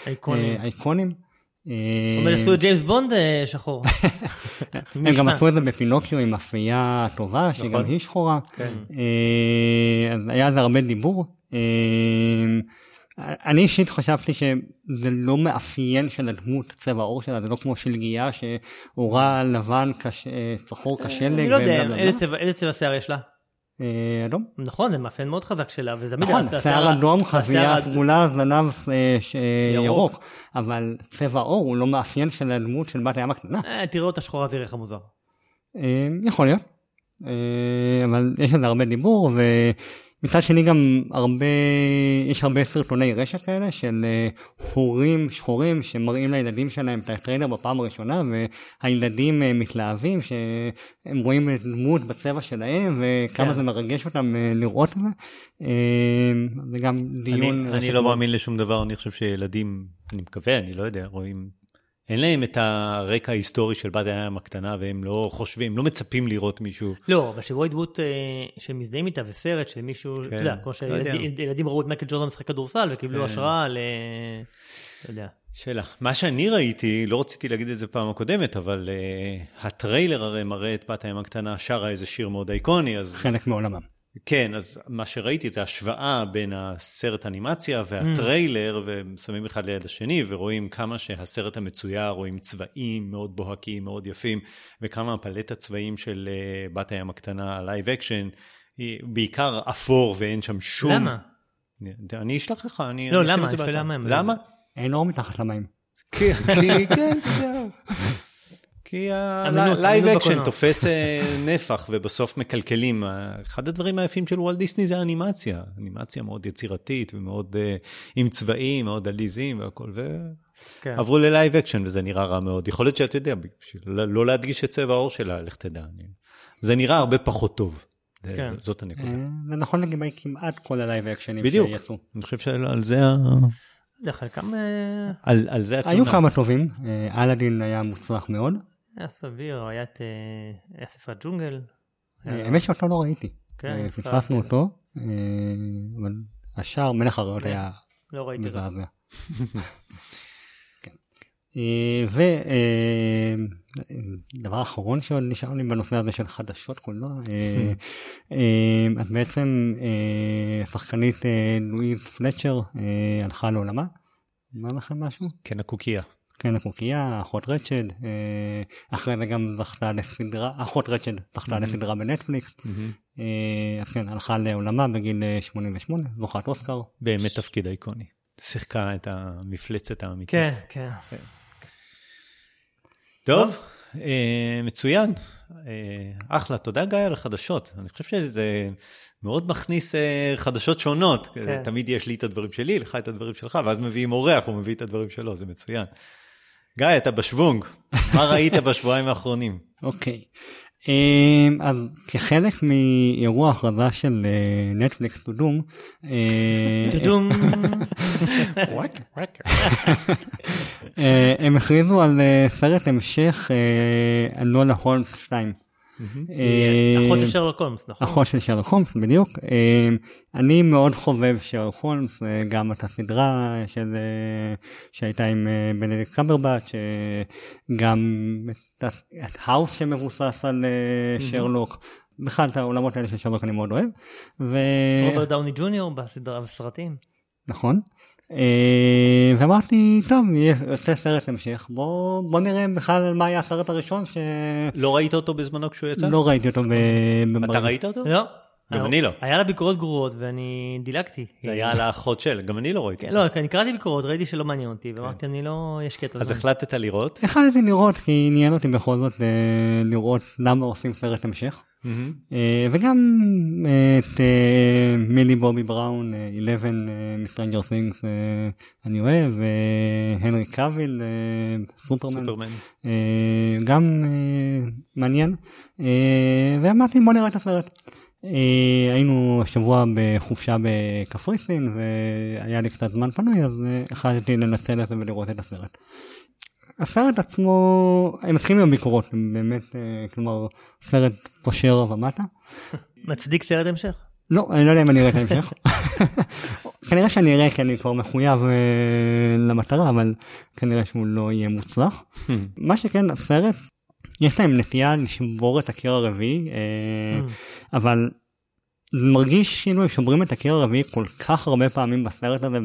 [SPEAKER 2] אייקונים.
[SPEAKER 4] אייקונים. אה,
[SPEAKER 2] אבל עשו את ג'יימס בונד אה, שחור.
[SPEAKER 4] הם גם עשו את זה בפינוקיו עם אפייה טובה, שגם
[SPEAKER 1] נכון.
[SPEAKER 4] היא שחורה.
[SPEAKER 1] כן.
[SPEAKER 4] אה, אז היה על זה הרבה דיבור. אה, אני אישית חשבתי שזה לא מאפיין של הדמות, צבע העור שלה, זה לא כמו שלגיה שאורה לבן, אה, צחור כשלג.
[SPEAKER 2] אני לא יודע, איזה צבע שיער יש לה?
[SPEAKER 4] אה, אדום.
[SPEAKER 2] נכון, זה מאפיין מאוד חזק שלה, וזה תמיד...
[SPEAKER 4] נכון, שיער אדום,
[SPEAKER 2] האד-
[SPEAKER 4] סגולה, זנב אה, ש-
[SPEAKER 2] ירוק.
[SPEAKER 4] אבל צבע עור הוא לא מאפיין של הדמות של בת הים הקטנה.
[SPEAKER 2] אה, תראו אותה שחורה, זה יראה לך מוזר.
[SPEAKER 4] אה, יכול להיות, אה, אבל יש על הרבה דיבור ומצד שני גם הרבה, יש הרבה סרטוני רשת כאלה של אה, הורים שחורים שמראים לילדים שלהם את הטריילר בפעם הראשונה והילדים אה, מתלהבים שהם רואים את דמות בצבע שלהם וכמה
[SPEAKER 2] כן.
[SPEAKER 4] זה מרגש אותם אה, לראות את זה. זה גם דיון.
[SPEAKER 1] אני, אני לא מאמין לשום דבר, אני חושב שילדים, אני מקווה, אני לא יודע, רואים, אין להם את הרקע ההיסטורי של בת הים הקטנה, והם לא חושבים, לא מצפים לראות מישהו.
[SPEAKER 2] לא, אבל שבו דמות אה, שמזדהים איתה וסרט של מישהו, אתה יודע, כמו
[SPEAKER 1] לא.
[SPEAKER 2] שילדים ראו את מייקל ג'ורדן משחק כדורסל וקיבלו
[SPEAKER 1] כן.
[SPEAKER 2] השראה ל... אתה יודע.
[SPEAKER 1] שאלה. מה שאני ראיתי, לא רציתי להגיד את זה פעם הקודמת, אבל אה, הטריילר הרי מראה את בת הים הקטנה שרה איזה שיר מאוד אייקוני, אז
[SPEAKER 4] חלק מעולמם.
[SPEAKER 1] כן, אז מה שראיתי זה השוואה בין הסרט אנימציה והטריילר, ושמים אחד ליד השני, ורואים כמה שהסרט המצויר, רואים צבעים מאוד בוהקים, מאוד יפים, וכמה הפלטת הצבעים של אה, בת הים הקטנה, ה live action, היא בעיקר אפור ואין שם שום...
[SPEAKER 2] למה?
[SPEAKER 1] אני, אני אשלח לך, אני
[SPEAKER 2] לא,
[SPEAKER 1] אני
[SPEAKER 2] למה? אני שואל. למה הם-
[SPEAKER 1] למה?
[SPEAKER 4] אין אור מתחת למים.
[SPEAKER 1] כי, כן, אתה יודע. כי
[SPEAKER 2] ה
[SPEAKER 1] live
[SPEAKER 2] action.
[SPEAKER 1] תופס אה, נפח ובסוף מקלקלים. אחד הדברים היפים של וולט דיסני זה האנימציה. אנימציה מאוד יצירתית ומאוד אה, עם צבעים, מאוד עליזים והכל,
[SPEAKER 2] כן.
[SPEAKER 1] ועברו ל live action וזה נראה רע מאוד. יכול להיות שאתה יודע, בשביל לא לא להדגיש את צבע העור שלה, לך תדע. אני- זה נראה הרבה פחות טוב.
[SPEAKER 2] כן.
[SPEAKER 1] זאת הנקודה.
[SPEAKER 4] אה, זה נכון לגבי כמעט כל הלייב אקשנים
[SPEAKER 1] בדיוק.
[SPEAKER 4] שיצאו.
[SPEAKER 1] אני חושב שעל זה ה-
[SPEAKER 2] יודע, חלקם אה,
[SPEAKER 1] על על זה
[SPEAKER 4] היו
[SPEAKER 1] התלונה.
[SPEAKER 4] כמה טובים, אלאדין היה מוצלח מאוד.
[SPEAKER 2] היה סביר, היה את אה, היה ספר ג'ונגל. היה-
[SPEAKER 4] האמת שאותו לא ראיתי.
[SPEAKER 2] כן,
[SPEAKER 4] אה, פספסנו אותו, אה, אבל השאר מלך האריות
[SPEAKER 2] כן.
[SPEAKER 4] היה
[SPEAKER 2] לא ראיתי.
[SPEAKER 4] מזעזע. כן. ודבר אחרון שעוד נשאר לי בנושא הזה של חדשות קולנוע, אה, אה, אז בעצם אה, השחקנית אה, לואיז פלצ'ר אה, הלכה לעולמה. אומר לכם משהו?
[SPEAKER 1] כן, הקוקייה.
[SPEAKER 4] כן, הקוקייה, אחות רצ'ד, אה, אחרי זה גם זכתה לסדרה, אחות רצ'ד זכתה לסדרה בנטפליקס, אה, אז כן, הלכה לעולמה בגיל אה, 88, זוכת אוסקר.
[SPEAKER 1] באמת תפקיד אייקוני. שיחקה את המפלצת האמיתית.
[SPEAKER 2] כן, כן.
[SPEAKER 1] טוב, אה, מצוין. אה, אחלה, תודה גיא על החדשות. אני חושב שזה מאוד מכניס אה, חדשות שונות.
[SPEAKER 2] כן.
[SPEAKER 1] תמיד יש לי את הדברים שלי, לך את הדברים שלך, ואז מביאים אורח, הוא מביא את הדברים שלו, זה מצוין. גיא, אתה בשוונג, מה ראית בשבועיים האחרונים?
[SPEAKER 4] אוקיי. אה, אז כחלק מאירוע הכרזה של אה, נטפליקס טו דום, אה,
[SPEAKER 2] Tudum.
[SPEAKER 4] אה, הם הכריזו על סרט המשך אנולה הולמס 2. אה,
[SPEAKER 2] אחות של שרלוק הולמס, נכון?
[SPEAKER 4] אחות של שרלוק הולמס, בדיוק. אה, אני מאוד חובב שרלוק הולמס, אה, גם את הסדרה של, אה, שהייתה עם אה, בנדיקט קמברבאץ', גם את House שמבוסס על אה, שרלוק. בכלל את העולמות האלה של שרלוק אני מאוד אוהב. ו...
[SPEAKER 2] רוברט דאוני ג'וניור בסדרה בסרטים.
[SPEAKER 4] נכון. אה, ואמרתי, טוב, יוצא סרט המשך, בוא, בוא נראה בכלל על מה היה הסרט הראשון שלא
[SPEAKER 1] לא ראית אותו בזמנו כשהוא יצא?
[SPEAKER 4] ראיתי אותו ב...
[SPEAKER 1] אתה ראית אותו?
[SPEAKER 2] לא.
[SPEAKER 1] גם אני לא.
[SPEAKER 2] היה לה ביקורות גרועות ואני דילגתי.
[SPEAKER 1] זה היה על האחות של, גם אני לא ראיתי.
[SPEAKER 2] כן, לא, אני קראתי ביקורות, ראיתי שלא מעניין אותי, ואמרתי, אני לא, יש קטע.
[SPEAKER 1] אז
[SPEAKER 2] זמן.
[SPEAKER 1] החלטת לראות?
[SPEAKER 4] החלטתי לראות, כי עניין אותי בכל זאת אה, לראות למה עושים סרט המשך. אה, וגם אה, את אה, מילי בובי בראון, 11 מ Stranger Things אני אוהב, והנרי קאביל, סופרמן,
[SPEAKER 1] סופרמן.
[SPEAKER 4] גם מעניין. ואמרתי בוא נראה את הסרט. היינו השבוע בחופשה בקפריסין והיה לי קצת זמן פנוי אז החלטתי לנצל את זה ולראות את הסרט. הסרט עצמו, הם מתחילים עם הביקורות, הם באמת, אה, כלומר, סרט פושר ומטה.
[SPEAKER 2] מצדיק סרט המשך?
[SPEAKER 4] לא, אני לא יודע אם אני אראה את ההמשך. כנראה שאני אראה כי אני כבר מחויב uh, למטרה, אבל כנראה שהוא לא יהיה מוצלח. מה שכן, הסרט, יש להם נטייה לשבור את הקיר הרביעי, uh, אבל מרגיש כאילו הם שומרים את הקיר הרביעי כל כך הרבה פעמים בסרט הזה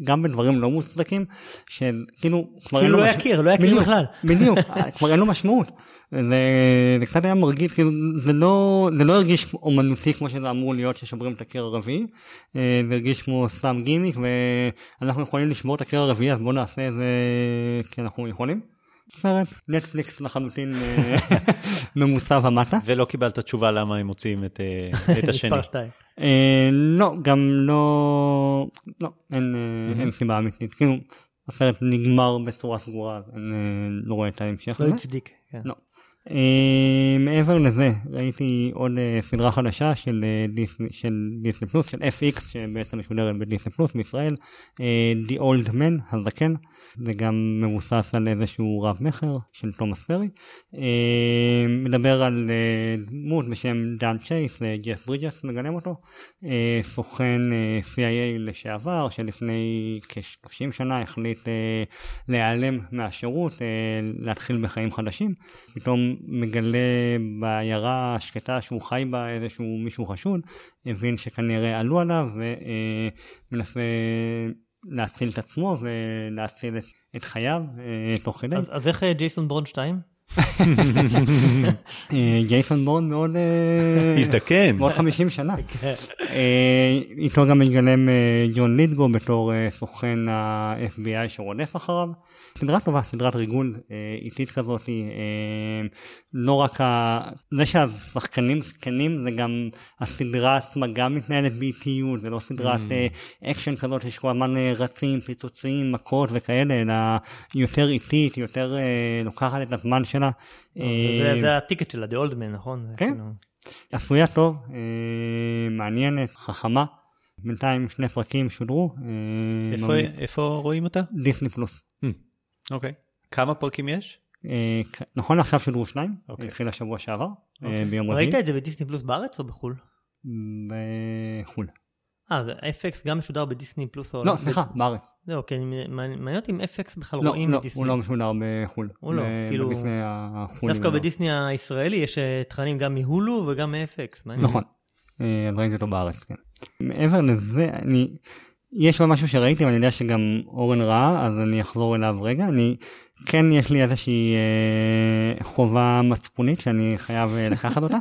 [SPEAKER 4] וגם בדברים לא מוצדקים שכאילו
[SPEAKER 2] כבר אין לו משמעות. כאילו לא היה קיר, לא היה קיר בכלל.
[SPEAKER 4] בדיוק, כבר אין לו משמעות. זה, קצת היה מרגיש, כאילו זה לא, זה לא הרגיש אומנותי כמו שזה אמור להיות ששוברים את הקיר הרביעי. אה, זה הרגיש כמו סתם גימיק ואנחנו יכולים לשבור את הקיר הרביעי אז בואו נעשה את זה כי אנחנו יכולים. סרט נטפליקס לחלוטין אה, ממוצע ומטה.
[SPEAKER 1] ולא קיבלת תשובה למה הם מוציאים את, אה, את השני.
[SPEAKER 4] אה, לא, גם לא, לא, אין סיבה אמיתית. כאילו, הסרט נגמר בצורה סגורה, אני לא רואה את ההמשך.
[SPEAKER 2] לא הצדיק. כן.
[SPEAKER 4] לא. Uh, מעבר לזה ראיתי עוד uh, סדרה חדשה של דיסני פלוס של FX שבעצם משודרת בדיסני פלוס בישראל The Old Man הזקן זה גם מבוסס על איזשהו רב מכר של תומאס פרי. אה, מדבר על אה, דמות בשם דן צ'ייס וג'ף ברידג'ס מגלם אותו. אה, סוכן CIA לשעבר שלפני כ-30 שנה החליט להיעלם מהשירות, להתחיל בחיים חדשים. פתאום מגלה בעיירה השקטה שהוא חי בה איזשהו מישהו חשוד, הבין שכנראה עלו עליו ומנסה להציל את עצמו ולהציל את, חייו אה, תוך כדי.
[SPEAKER 2] אז, אז איך אה, ג'ייסון 2?
[SPEAKER 4] אה, ג'ייסון בורן מאוד
[SPEAKER 1] הזדקן
[SPEAKER 4] מאוד 50 שנה כן. איתו גם מגלם ג'ון לידגו בתור סוכן ה-FBI שרודף אחריו. סדרה טובה, סדרת ריגול איטית כזאת, לא רק ה... זה שהשחקנים זקנים זה גם הסדרה עצמה גם מתנהלת באיטיות, זה לא סדרת ממ. אקשן כזאת שיש כל הזמן רצים, פיצוצים, מכות וכאלה, אלא יותר איטית, יותר לוקחת את הזמן שלה.
[SPEAKER 2] זה הטיקט שלה, The Old Man, נכון?
[SPEAKER 4] כן, עשויה טוב, מעניינת, חכמה. בינתיים שני פרקים שודרו.
[SPEAKER 1] איפה רואים אותה?
[SPEAKER 4] דיסני פלוס.
[SPEAKER 1] אוקיי. כמה פרקים יש?
[SPEAKER 4] אה, נכון עכשיו שודרו שניים, אוקיי. התחיל השבוע שעבר, אה, אוקיי. ביום רביעי.
[SPEAKER 2] ראית את זה בדיסני פלוס בארץ או בחו"ל?
[SPEAKER 4] בחו"ל.
[SPEAKER 2] אה, ו-FX גם משודר בדיסני פלוס או...
[SPEAKER 4] לא, סליחה, בארץ.
[SPEAKER 2] זהו, כי מעניין אותי אם FX בכלל לא, רואים
[SPEAKER 4] לא, בדיסני. לא, הוא לא משודר בחו"ל.
[SPEAKER 2] הוא לא, כאילו... דווקא בדיסני הישראלי יש אה, תכנים גם מהולו וגם מ-FX.
[SPEAKER 4] נכון, ראיתי אותו בארץ, כן. מעבר לזה, אני... יש עוד משהו שראיתי ואני יודע שגם אורן ראה אז אני אחזור אליו רגע אני כן יש לי איזושהי אה, חובה מצפונית שאני חייב אה, לקחת אותה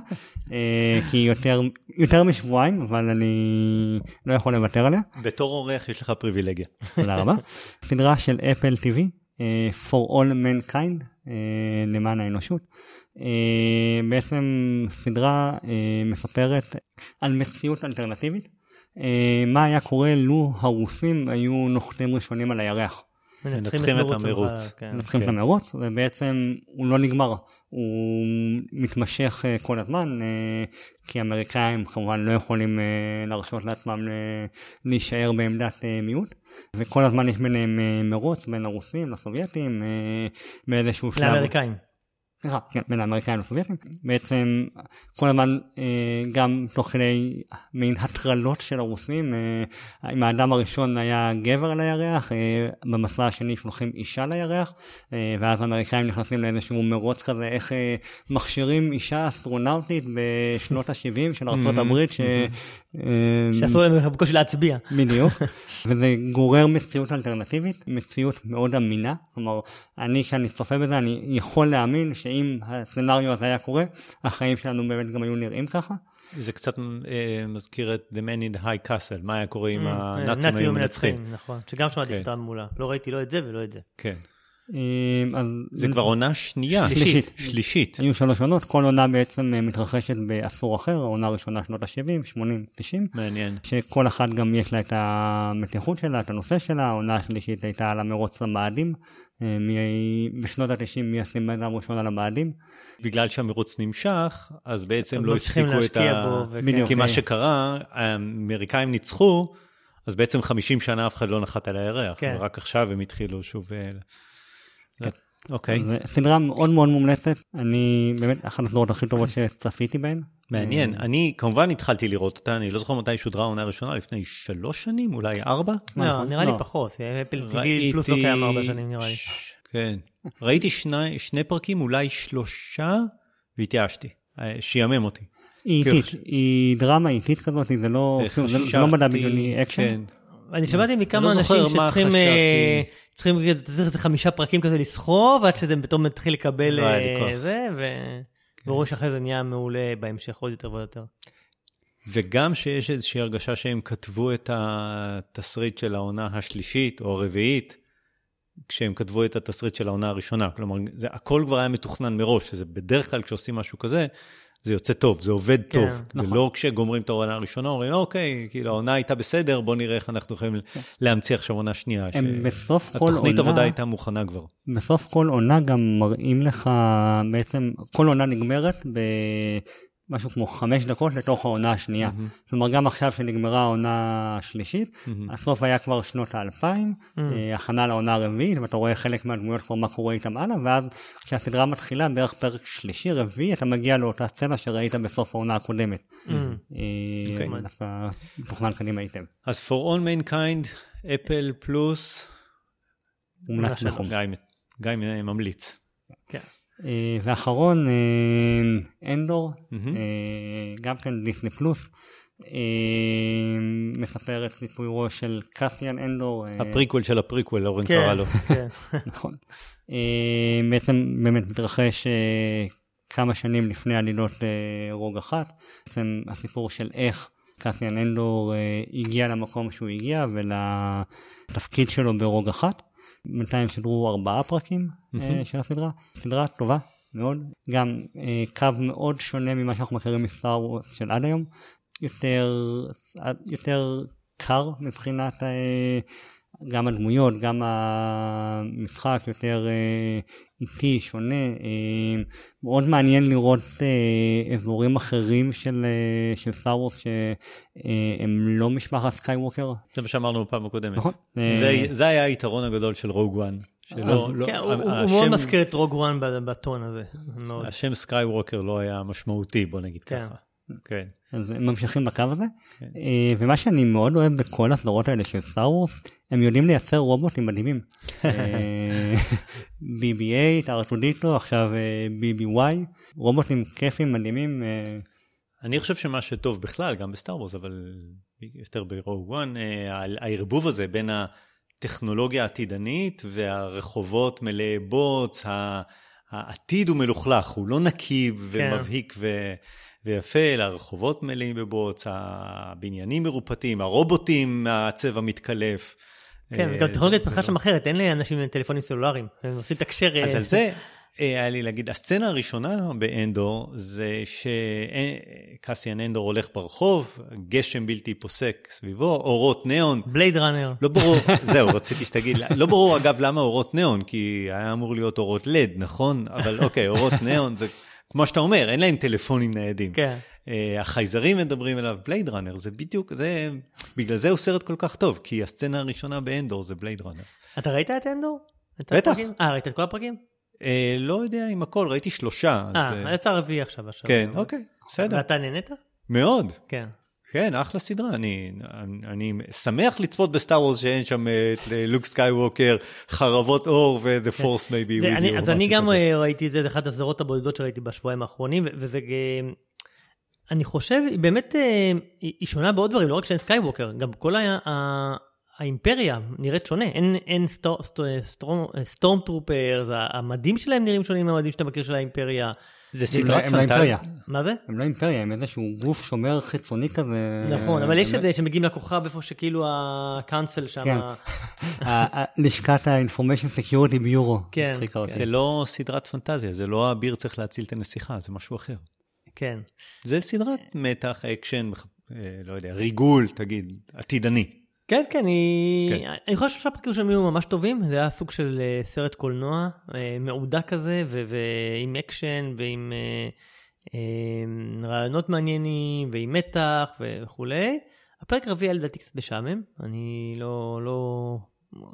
[SPEAKER 4] אה, כי יותר יותר משבועיים אבל אני לא יכול לוותר עליה.
[SPEAKER 1] בתור אורח יש לך פריבילגיה.
[SPEAKER 4] תודה רבה. סדרה של אפל TV אה, for all mankind אה, למען האנושות. אה, בעצם סדרה אה, מספרת על מציאות אלטרנטיבית אה, מה היה קורה לו הרוסים היו נוחתים ראשונים על הירח.
[SPEAKER 1] מנצחים את המרוץ.
[SPEAKER 4] כן. מנצחים את המרוץ ובעצם הוא לא נגמר, הוא מתמשך אה, כל הזמן אה, כי האמריקאים כמובן לא יכולים להרשות לעצמם להישאר בעמדת מיעוט וכל הזמן יש ביניהם מרוץ בין הרוסים לסובייטים באיזשהו שלב.
[SPEAKER 2] לאמריקאים.
[SPEAKER 4] סליחה, כן, בין האמריקאים לסובייטים, בעצם כל הזמן אה, גם תוך כדי מין הטרלות של הרוסים, אה, אם האדם הראשון היה גבר על הירח, אה, במסע השני שולחים אישה לירח, ואז האמריקאים נכנסים לאיזשהו מרוץ כזה, איך מכשירים אישה אסטרונאוטית בשנות ה-70 של ארה"ב, ש...
[SPEAKER 2] שאסור להם בקושי להצביע.
[SPEAKER 4] בדיוק, וזה גורר מציאות אלטרנטיבית, מציאות מאוד אמינה, כלומר, אני כשאני צופה בזה, אני יכול להאמין שאם הסצנריו הזה היה קורה, החיים שלנו באמת גם היו נראים ככה.
[SPEAKER 1] זה קצת אה, מזכיר את The Man in the High Castle, מה היה קורה אם mm, הנאצים היו מנצחים.
[SPEAKER 2] נכון, שגם שמעתי כן. סתם מולה, לא ראיתי לא את זה ולא את זה.
[SPEAKER 1] כן.
[SPEAKER 4] אה, אז
[SPEAKER 1] זה כבר עונה שנייה.
[SPEAKER 4] שלישית.
[SPEAKER 1] שלישית.
[SPEAKER 4] היו שלוש עונות, כל עונה בעצם אה, מתרחשת בעשור אחר, העונה הראשונה שנות ה-70, 80, 90.
[SPEAKER 1] מעניין.
[SPEAKER 4] שכל אחת גם יש לה את המתיחות שלה, את הנושא שלה, העונה השלישית הייתה על המרוץ למאדים, אה, מ- בשנות ה-90 מי עשים בן אדם ראשון על המאדים.
[SPEAKER 1] בגלל שהמרוץ נמשך, אז בעצם לא
[SPEAKER 2] ממשיכים
[SPEAKER 1] הפסיקו את ה...
[SPEAKER 2] בו, וכן.
[SPEAKER 4] בדיוק.
[SPEAKER 1] כי מה
[SPEAKER 4] אה.
[SPEAKER 1] שקרה, האמריקאים ניצחו, אז בעצם 50 שנה אף אחד לא נחת על הירח,
[SPEAKER 2] כן.
[SPEAKER 1] ורק עכשיו הם התחילו שוב... אה, אוקיי,
[SPEAKER 4] זו סדרה מאוד מאוד מומלצת, אני באמת אחת הסדרות הכי טובות שצפיתי בהן.
[SPEAKER 1] מעניין.
[SPEAKER 2] אה.
[SPEAKER 1] אני כמובן התחלתי לראות אותה, אני לא זוכר מתי שודרה העונה הראשונה, לפני שלוש שנים, אולי ארבע?
[SPEAKER 2] לא,
[SPEAKER 4] נכון?
[SPEAKER 2] נראה לי
[SPEAKER 4] לא.
[SPEAKER 2] פחות, אפל TV
[SPEAKER 1] ראיתי-
[SPEAKER 2] פלוס לא קיים ארבע שנים נראה לי.
[SPEAKER 1] ש- כן. ראיתי שני, שני פרקים, אולי שלושה, והתייאשתי. אה, שעמם אותי.
[SPEAKER 4] היא איטית, היא דרמה איטית כזאת, זה לא לא מדע בדיוני אקשן.
[SPEAKER 1] כן.
[SPEAKER 2] אני שמעתי מכמה
[SPEAKER 1] לא
[SPEAKER 2] אנשים שצריכים. אה, צריכים צריך איזה חמישה פרקים כזה לסחוב, עד שזה פתאום מתחיל לקבל אה. זה, ו- ורואים שאחרי זה נהיה מעולה בהמשך עוד יותר ויותר.
[SPEAKER 1] וגם שיש איזושהי הרגשה שהם כתבו את התסריט של העונה השלישית או הרביעית, כשהם כתבו את התסריט של העונה הראשונה. כלומר, זה הכל כבר היה מתוכנן מראש, שזה בדרך כלל כשעושים משהו כזה, זה יוצא טוב, זה עובד
[SPEAKER 2] כן,
[SPEAKER 1] טוב.
[SPEAKER 4] נכון.
[SPEAKER 1] ולא כשגומרים את העונה הראשונה, אומרים, אוקיי, כאילו העונה הייתה בסדר, בוא נראה איך אנחנו יכולים להמציא עכשיו עונה שנייה.
[SPEAKER 4] הם בסוף כל
[SPEAKER 1] התוכנית עבודה
[SPEAKER 4] עונה,
[SPEAKER 1] הייתה מוכנה כבר.
[SPEAKER 4] בסוף כל עונה גם מראים לך בעצם, כל עונה נגמרת במשהו כמו חמש דקות לתוך העונה השנייה. כלומר גם עכשיו שנגמרה העונה השלישית,
[SPEAKER 1] מהמם.
[SPEAKER 4] הסוף היה כבר שנות האלפיים, אה, הכנה לעונה הרביעית, ואתה רואה חלק מהדמויות כבר מה קורה איתם הלאה, ואז כשהסדרה מתחילה, בערך פרק שלישי, רביעי, אתה מגיע לאותה סצנה שראית בסוף העונה הקודמת.
[SPEAKER 2] ממ.
[SPEAKER 1] אוקיי.
[SPEAKER 4] אה, דווקא מתוכנן קדימה היטב.
[SPEAKER 1] אז For All Mankind, Apple פלוס. גיא, גיא ממליץ.
[SPEAKER 2] כן.
[SPEAKER 4] אה, ואחרון, אה, אנדור. אה, גם כן דיסני פלוס, מספר את סיפורו של קסיאן אנדור.
[SPEAKER 1] הפריקוול של הפריקוול, אורן
[SPEAKER 2] כן,
[SPEAKER 1] קרא לו.
[SPEAKER 2] כן.
[SPEAKER 4] נכון. בעצם באמת מתרחש כמה שנים לפני עלילות רוג אחת. בעצם הסיפור של איך קסיאן אנדור הגיע למקום שהוא הגיע ולתפקיד שלו ברוג אחת. בינתיים שידרו ארבעה פרקים אה. של הסדרה. סדרה טובה מאוד. גם אה, קו מאוד שונה ממה שאנחנו מכירים מסטאר וורס של עד היום. יותר, יותר קר מבחינת אה, גם הדמויות, גם המשחק יותר איטי, שונה. אה, מאוד מעניין לראות אה, אזורים אחרים של, אה, של Star Wars שהם לא משפחת סקייווקר.
[SPEAKER 1] זה מה שאמרנו בפעם הקודמת.
[SPEAKER 4] נכון.
[SPEAKER 1] זה,
[SPEAKER 4] אה,
[SPEAKER 1] זה היה היתרון הגדול של Rogue One. שלא, לא,
[SPEAKER 2] כן, הוא- הוא
[SPEAKER 1] השם,
[SPEAKER 2] הוא מאוד מזכיר את Rogue One בטון הזה.
[SPEAKER 1] השם סקייווקר לא היה משמעותי, בוא נגיד
[SPEAKER 2] כן.
[SPEAKER 1] ככה. כן.
[SPEAKER 4] אז הם ממשיכים בקו הזה.
[SPEAKER 1] כן.
[SPEAKER 4] אה, ומה שאני מאוד אוהב בכל הסדרות האלה של סטאר וורס, הם יודעים לייצר רובוטים מדהימים. אה, BB-8, ארטודיטו, עכשיו אה, BB-Y, רובוטים כיפים מדהימים. אה,
[SPEAKER 1] אני חושב שמה שטוב בכלל, גם בסטאר וורס, אבל יותר ברוג וואן, אה, הערבוב הזה בין הטכנולוגיה העתידנית והרחובות מלאי בוץ, העתיד הוא מלוכלך, הוא לא נקי ומבהיק ו... ויפה, אלא הרחובות מלאים בבוץ, הבניינים מרופטים, הרובוטים מהצבע מתקלף.
[SPEAKER 2] כן,
[SPEAKER 1] אה,
[SPEAKER 2] וגם טכנולוגיית
[SPEAKER 1] זה- זה
[SPEAKER 2] פתחה
[SPEAKER 1] לא-
[SPEAKER 2] שם אחרת, אין לאנשים טלפונים סלולריים, הם עושים לתקשר.
[SPEAKER 1] אז
[SPEAKER 2] אה,
[SPEAKER 1] על זה אה, היה לי להגיד, הסצנה הראשונה באנדור זה שקסיאן אנדור הולך ברחוב, גשם בלתי פוסק סביבו, אורות ניאון.
[SPEAKER 2] בלייד ראנר.
[SPEAKER 1] לא ברור, זהו, רציתי שתגיד, לא ברור אגב למה אורות ניאון, כי היה אמור להיות אורות לד, נכון? אבל אוקיי, אורות ניאון זה, כמו שאתה אומר, אין להם טלפונים ניידים.
[SPEAKER 2] כן.
[SPEAKER 1] אה, החייזרים מדברים אליו, בלייד ראנר, זה בדיוק, זה, בגלל זה הוא סרט כל כך טוב, כי הסצנה הראשונה באנדור זה בלייד ראנר.
[SPEAKER 2] אתה ראית את אנדור?
[SPEAKER 1] בטח.
[SPEAKER 2] אה, ראית את כל הפרקים?
[SPEAKER 1] אה, לא יודע אם הכל, ראיתי שלושה. אז,
[SPEAKER 2] אה,
[SPEAKER 1] אה,
[SPEAKER 2] יצא רביעי עכשיו. עכשיו.
[SPEAKER 1] כן, אוקיי, בסדר.
[SPEAKER 2] ואתה נהנית?
[SPEAKER 1] מאוד.
[SPEAKER 2] כן.
[SPEAKER 1] כן, אחלה סדרה. אני, אני, אני שמח לצפות בסטאר וורס שאין שם אה, את לוק סקייווקר, חרבות אור ו-The Force maybe
[SPEAKER 2] זה,
[SPEAKER 1] with you.
[SPEAKER 2] אז אני גם
[SPEAKER 1] כזה.
[SPEAKER 2] אה, ראיתי את זה, זה אחת הסדרות הבודדות שראיתי בשבועיים האחרונים, וזה... אה, אני חושב, היא באמת, אה, היא שונה בעוד דברים, לא רק שאין סקייווקר, גם כל ה- האימפריה נראית שונה, אין, אין stor, stor, stor, stormtrooper, המדים שלהם נראים שונים מהמדים שאתה מכיר של האימפריה.
[SPEAKER 1] זה
[SPEAKER 4] לא-
[SPEAKER 1] סדרת
[SPEAKER 4] הם לא.
[SPEAKER 1] פנטזיה.
[SPEAKER 2] מה זה?
[SPEAKER 4] הם לא אימפריה, הם איזשהו גוף שומר חיצוני כזה.
[SPEAKER 2] נכון, אבל יש את זה שמגיעים לכוכב איפה שכאילו ה council שם.
[SPEAKER 4] כן. לשכת ה-Information Security Bureau.
[SPEAKER 2] כן,
[SPEAKER 4] אותי.
[SPEAKER 1] זה לא סדרת פנטזיה, זה לא האביר צריך להציל את הנסיכה, זה משהו אחר.
[SPEAKER 2] כן.
[SPEAKER 1] זה סדרת מתח, אקשן, אה, לא יודע, ריגול, תגיד, עתידני.
[SPEAKER 2] כן, כן, היא...
[SPEAKER 1] כן.
[SPEAKER 2] אני חושב ששלושה פרקים שלהם היו ממש טובים, זה היה סוג של אה, סרט קולנוע, אה, מעודה כזה, ו- ועם אקשן, ועם אה, רעיונות מעניינים, ועם מתח וכולי. הפרק הרביעי היה לדעתי קצת משעמם, אני לא, לא,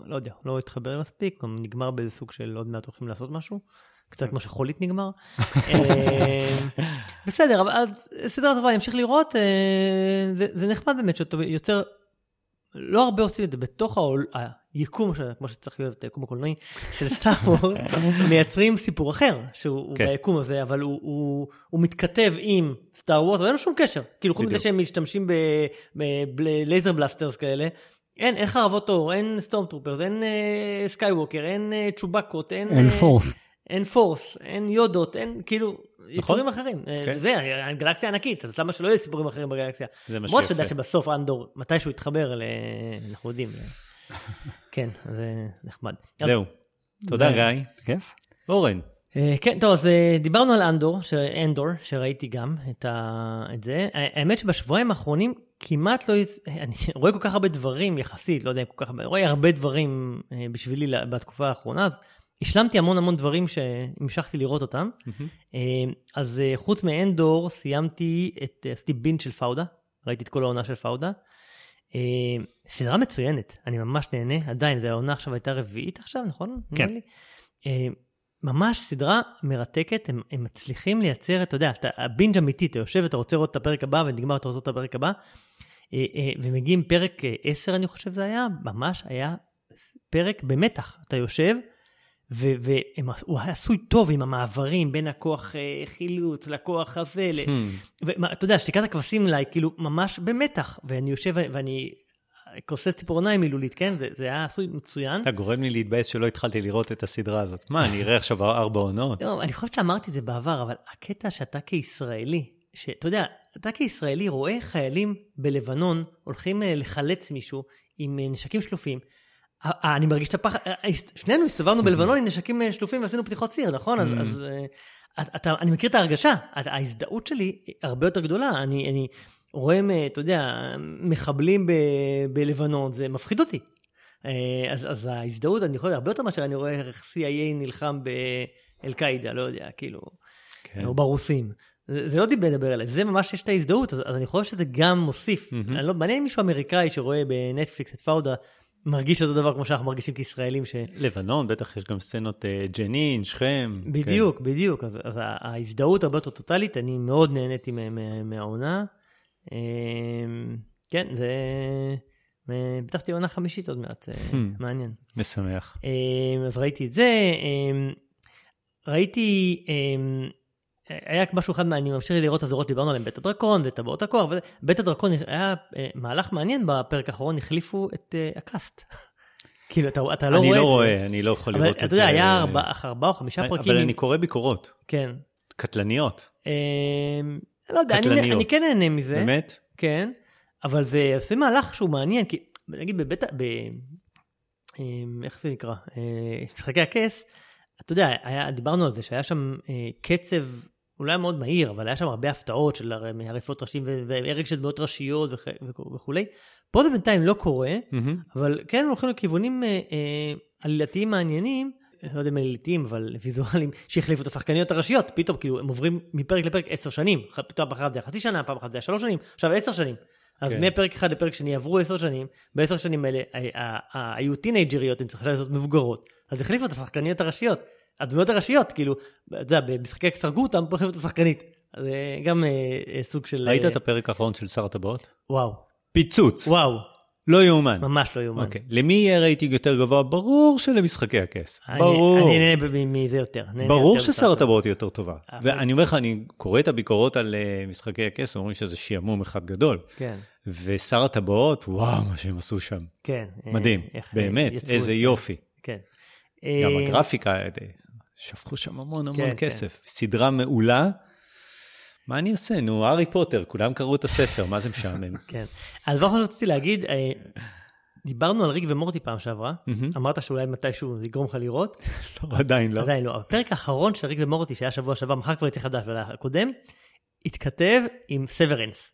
[SPEAKER 2] לא יודע, לא התחבר מספיק, גם נגמר באיזה סוג של עוד מעט הולכים לעשות משהו. קצת כמו שחולית נגמר. בסדר, אבל סדרה טובה, אני אמשיך לראות, זה, זה נחמד באמת שאתה יוצר, לא הרבה עושים את זה בתוך העול, היקום, של- כמו שצריך להיות את היקום הקולנועי של סטאר וורס, מייצרים סיפור אחר, שהוא
[SPEAKER 1] כן.
[SPEAKER 2] ביקום הזה, אבל הוא, הוא, הוא מתכתב עם Star Wars, אבל אין לו שום קשר. כאילו חוץ מזה. שהם משתמשים ב laser blasters כאלה. אין, אין חרבות אור, אין stormtroopers, אין אה, סקייווקר, אין אה, צ'ובקות, אין...
[SPEAKER 4] אין
[SPEAKER 2] אה,
[SPEAKER 4] Force.
[SPEAKER 2] אין Force, אין יודות, אין כאילו יצורים אחרים.
[SPEAKER 1] כן.
[SPEAKER 2] כן. זה, הגלקסיה ענקית, אז למה שלא יהיו סיפורים אחרים בגלקסיה?
[SPEAKER 1] זה מה
[SPEAKER 2] למרות
[SPEAKER 1] שיפה.
[SPEAKER 2] שאתה יודע שבסוף אנדור, מתישהו יתחבר, ל... אנחנו יודעים. כן, זה נחמד.
[SPEAKER 1] זהו. תודה, גיא.
[SPEAKER 4] כיף.
[SPEAKER 1] אורן,
[SPEAKER 2] אה, כן, טוב, אז אה, דיברנו על אנדור. אנדור, שראיתי גם את, ה... את זה. האמת שבשבועיים האחרונים כמעט לא... אני רואה כל כך הרבה דברים יחסית, לא יודע אם כל כך הרבה, רואה הרבה דברים אה, בשבילי בתקופה האחרונה, אז השלמתי המון המון דברים שהמשכתי לראות אותם. אה, אז אה, חוץ מאנדור, סיימתי את, אה, עשיתי בין של פאודה, ראיתי את כל העונה של פאודה. סדרה מצוינת, אני ממש נהנה, עדיין, זו העונה עכשיו הייתה רביעית עכשיו, נכון?
[SPEAKER 4] כן.
[SPEAKER 2] ממש סדרה מרתקת, הם, הם מצליחים לייצר, אתה יודע, אתה, הבינג' אמיתי, אתה יושב, אתה רוצה לראות את הפרק הבא, ונגמר, אתה רוצה לראות את הפרק הבא, ומגיעים פרק אה, 10, אני חושב זה היה, ממש היה פרק במתח. אתה יושב, והוא עשוי טוב עם המעברים בין הכוח אה, חילוץ לכוח הזה,
[SPEAKER 1] Hmm.
[SPEAKER 2] ואתה יודע, שתיקת הכבשים אליי, כאילו, ממש במתח, ואני יושב ואני כוסס ציפורניים מילולית, כן? זה, זה היה עשוי מצוין.
[SPEAKER 1] אתה גורם לי להתבאס שלא התחלתי לראות את הסדרה הזאת. מה, אני אראה עכשיו ארבע עונות?
[SPEAKER 2] לא, אני חושב שאמרתי את זה בעבר, אבל הקטע שאתה כישראלי, שאתה יודע, אתה כישראלי רואה חיילים בלבנון הולכים אה, לחלץ מישהו עם אה, נשקים שלופים. אה, אה, אני מרגיש את הפחד, אה, שנינו הסתובבנו בלבנון עם נשקים שלופים ועשינו פתיחות ציר, נכון? אז, אז אתה- אתה, אני מכיר את ההרגשה, ההזדהות שלי הרבה יותר גדולה. אני, אני רואה, אה, אתה יודע, מחבלים ב, בלבנון, זה מפחיד אותי. אז, אז ההזדהות, אני יכול הרבה יותר מאשר אני רואה איך CIA נלחם באל-קאעידה, לא יודע, כאילו,
[SPEAKER 1] כן.
[SPEAKER 2] או ברוסים. זה, זה לא מדבר אליי, זה ממש יש את ההזדהות, אז, אז אני חושב שזה גם מוסיף. אני לא, מעניין אם מישהו אמריקאי שרואה בנטפליקס את פאודה, מרגיש אותו דבר כמו שאנחנו מרגישים כישראלים, ש...
[SPEAKER 1] לבנון, בטח יש גם סצנות אה, ג'נין, שכם.
[SPEAKER 2] בדיוק, בדיוק, אז, אז ההזדהות הרבה יותר טוטאלית, אני מאוד נהניתי מה- מה- מהעונה. אמ, כן, זה... אה, פתחתי עונה חמישית עוד מעט, אה,
[SPEAKER 1] Hmm.
[SPEAKER 2] מעניין.
[SPEAKER 1] כן, משמח.
[SPEAKER 2] אמ, אז ראיתי את זה, אמ, ראיתי, היה משהו אחד, אני ממשיך לראות אזורות, דיברנו עליהם, בית הדרקון וטבעות הכוח, וזה- בית הדרקון היה אה, מהלך מעניין בפרק האחרון, החליפו את אה, הקאסט. כאילו, אתה, אתה לא
[SPEAKER 1] אני
[SPEAKER 2] רואה
[SPEAKER 1] לא
[SPEAKER 2] את זה.
[SPEAKER 1] רואה, אני לא יכול
[SPEAKER 2] אבל
[SPEAKER 1] לראות
[SPEAKER 2] אתה
[SPEAKER 1] את זה.
[SPEAKER 2] יודע, היה ארבע, ארבעה או חמישה פרקים.
[SPEAKER 1] אבל אני קורא ביקורות,
[SPEAKER 2] כן.
[SPEAKER 1] קטלניות,
[SPEAKER 2] אמ, לא יודע, אני. אני כן נהנה מזה.
[SPEAKER 1] באמת?
[SPEAKER 2] כן, אבל זה עושה מהלך שהוא מעניין, כי נגיד בבית, ב... אמ, איך זה נקרא? אה, משחקי הכס, אתה יודע, היה, דיברנו על זה שהיה שם אה, קצב אולי מאוד מהיר, אבל היה שם הרבה הפתעות של עריפות ראשים והרג של דמויות ראשיות וכ- וכ- וכולי. פה זה בינתיים לא קורה. אבל כן הולכים לכיוונים אה, אה, עלילתיים מעניינים, לא יודע אם עלילתיים, אבל ויזואליים, שהחליפו את השחקניות הראשיות, פתאום כאילו הם עוברים מפרק לפרק עשר שנים, פתאום פעם אחת זה היה חצי שנה, פעם אחת זה היה שלוש שנים, עכשיו עשר שנים. אז
[SPEAKER 1] כן.
[SPEAKER 2] מפרק אחד לפרק שני עברו עשר שנים, בעשר שנים האלה ה- ה- ה- היו טינג'ריות, הן צריכות לעשות מבוגרות, אז החליפו את השחקניות הראשיות, הדמויות הראשיות, כאילו, אתה יודע, במשחקי אותם, פה את השחקנית. זה גם אה, אה, סוג של...
[SPEAKER 1] ראית
[SPEAKER 2] אה,
[SPEAKER 1] את הפרק האחרון של שר הטבעות?
[SPEAKER 2] וואו,
[SPEAKER 1] פיצוץ.
[SPEAKER 2] וואו.
[SPEAKER 1] לא יאומן.
[SPEAKER 2] ממש לא יאומן.
[SPEAKER 1] אוקיי. למי יהיה רייטינג יותר גבוה? ברור שלמשחקי הכס.
[SPEAKER 2] אני-
[SPEAKER 1] ברור.
[SPEAKER 2] אני נהנה מזה יותר.
[SPEAKER 1] ברור ששר הטבעות היא יותר טובה. ואני אומר לך, אני קורא את הביקורות על אה, משחקי הכס, אומרים שזה שעמום אחד גדול.
[SPEAKER 2] כן,
[SPEAKER 1] ושר הטבעות, וואו, מה שהם עשו שם.
[SPEAKER 2] כן. אה,
[SPEAKER 1] מדהים,
[SPEAKER 2] אה,
[SPEAKER 1] באמת, איזה. יופי.
[SPEAKER 2] כן.
[SPEAKER 1] גם
[SPEAKER 2] אה,
[SPEAKER 1] הגרפיקה, אה, שפכו שם המון המון
[SPEAKER 2] כן,
[SPEAKER 1] כסף. סדרה מעולה. מה אני אעשה? נו, הארי פוטר, כולם קראו את הספר, מה זה משעמם?
[SPEAKER 2] כן. אז אחרון שרציתי להגיד, אה, דיברנו על ריק ומורטי פעם שעברה. אמרת שאולי מתישהו זה יגרום לך לראות,
[SPEAKER 1] לא, עדיין לא.
[SPEAKER 2] עדיין לא. הפרק האחרון של ריק ומורטי שהיה שבוע שעבר, מחר כבר יצא חדש, אבל הקודם, התכתב עם סוורנס,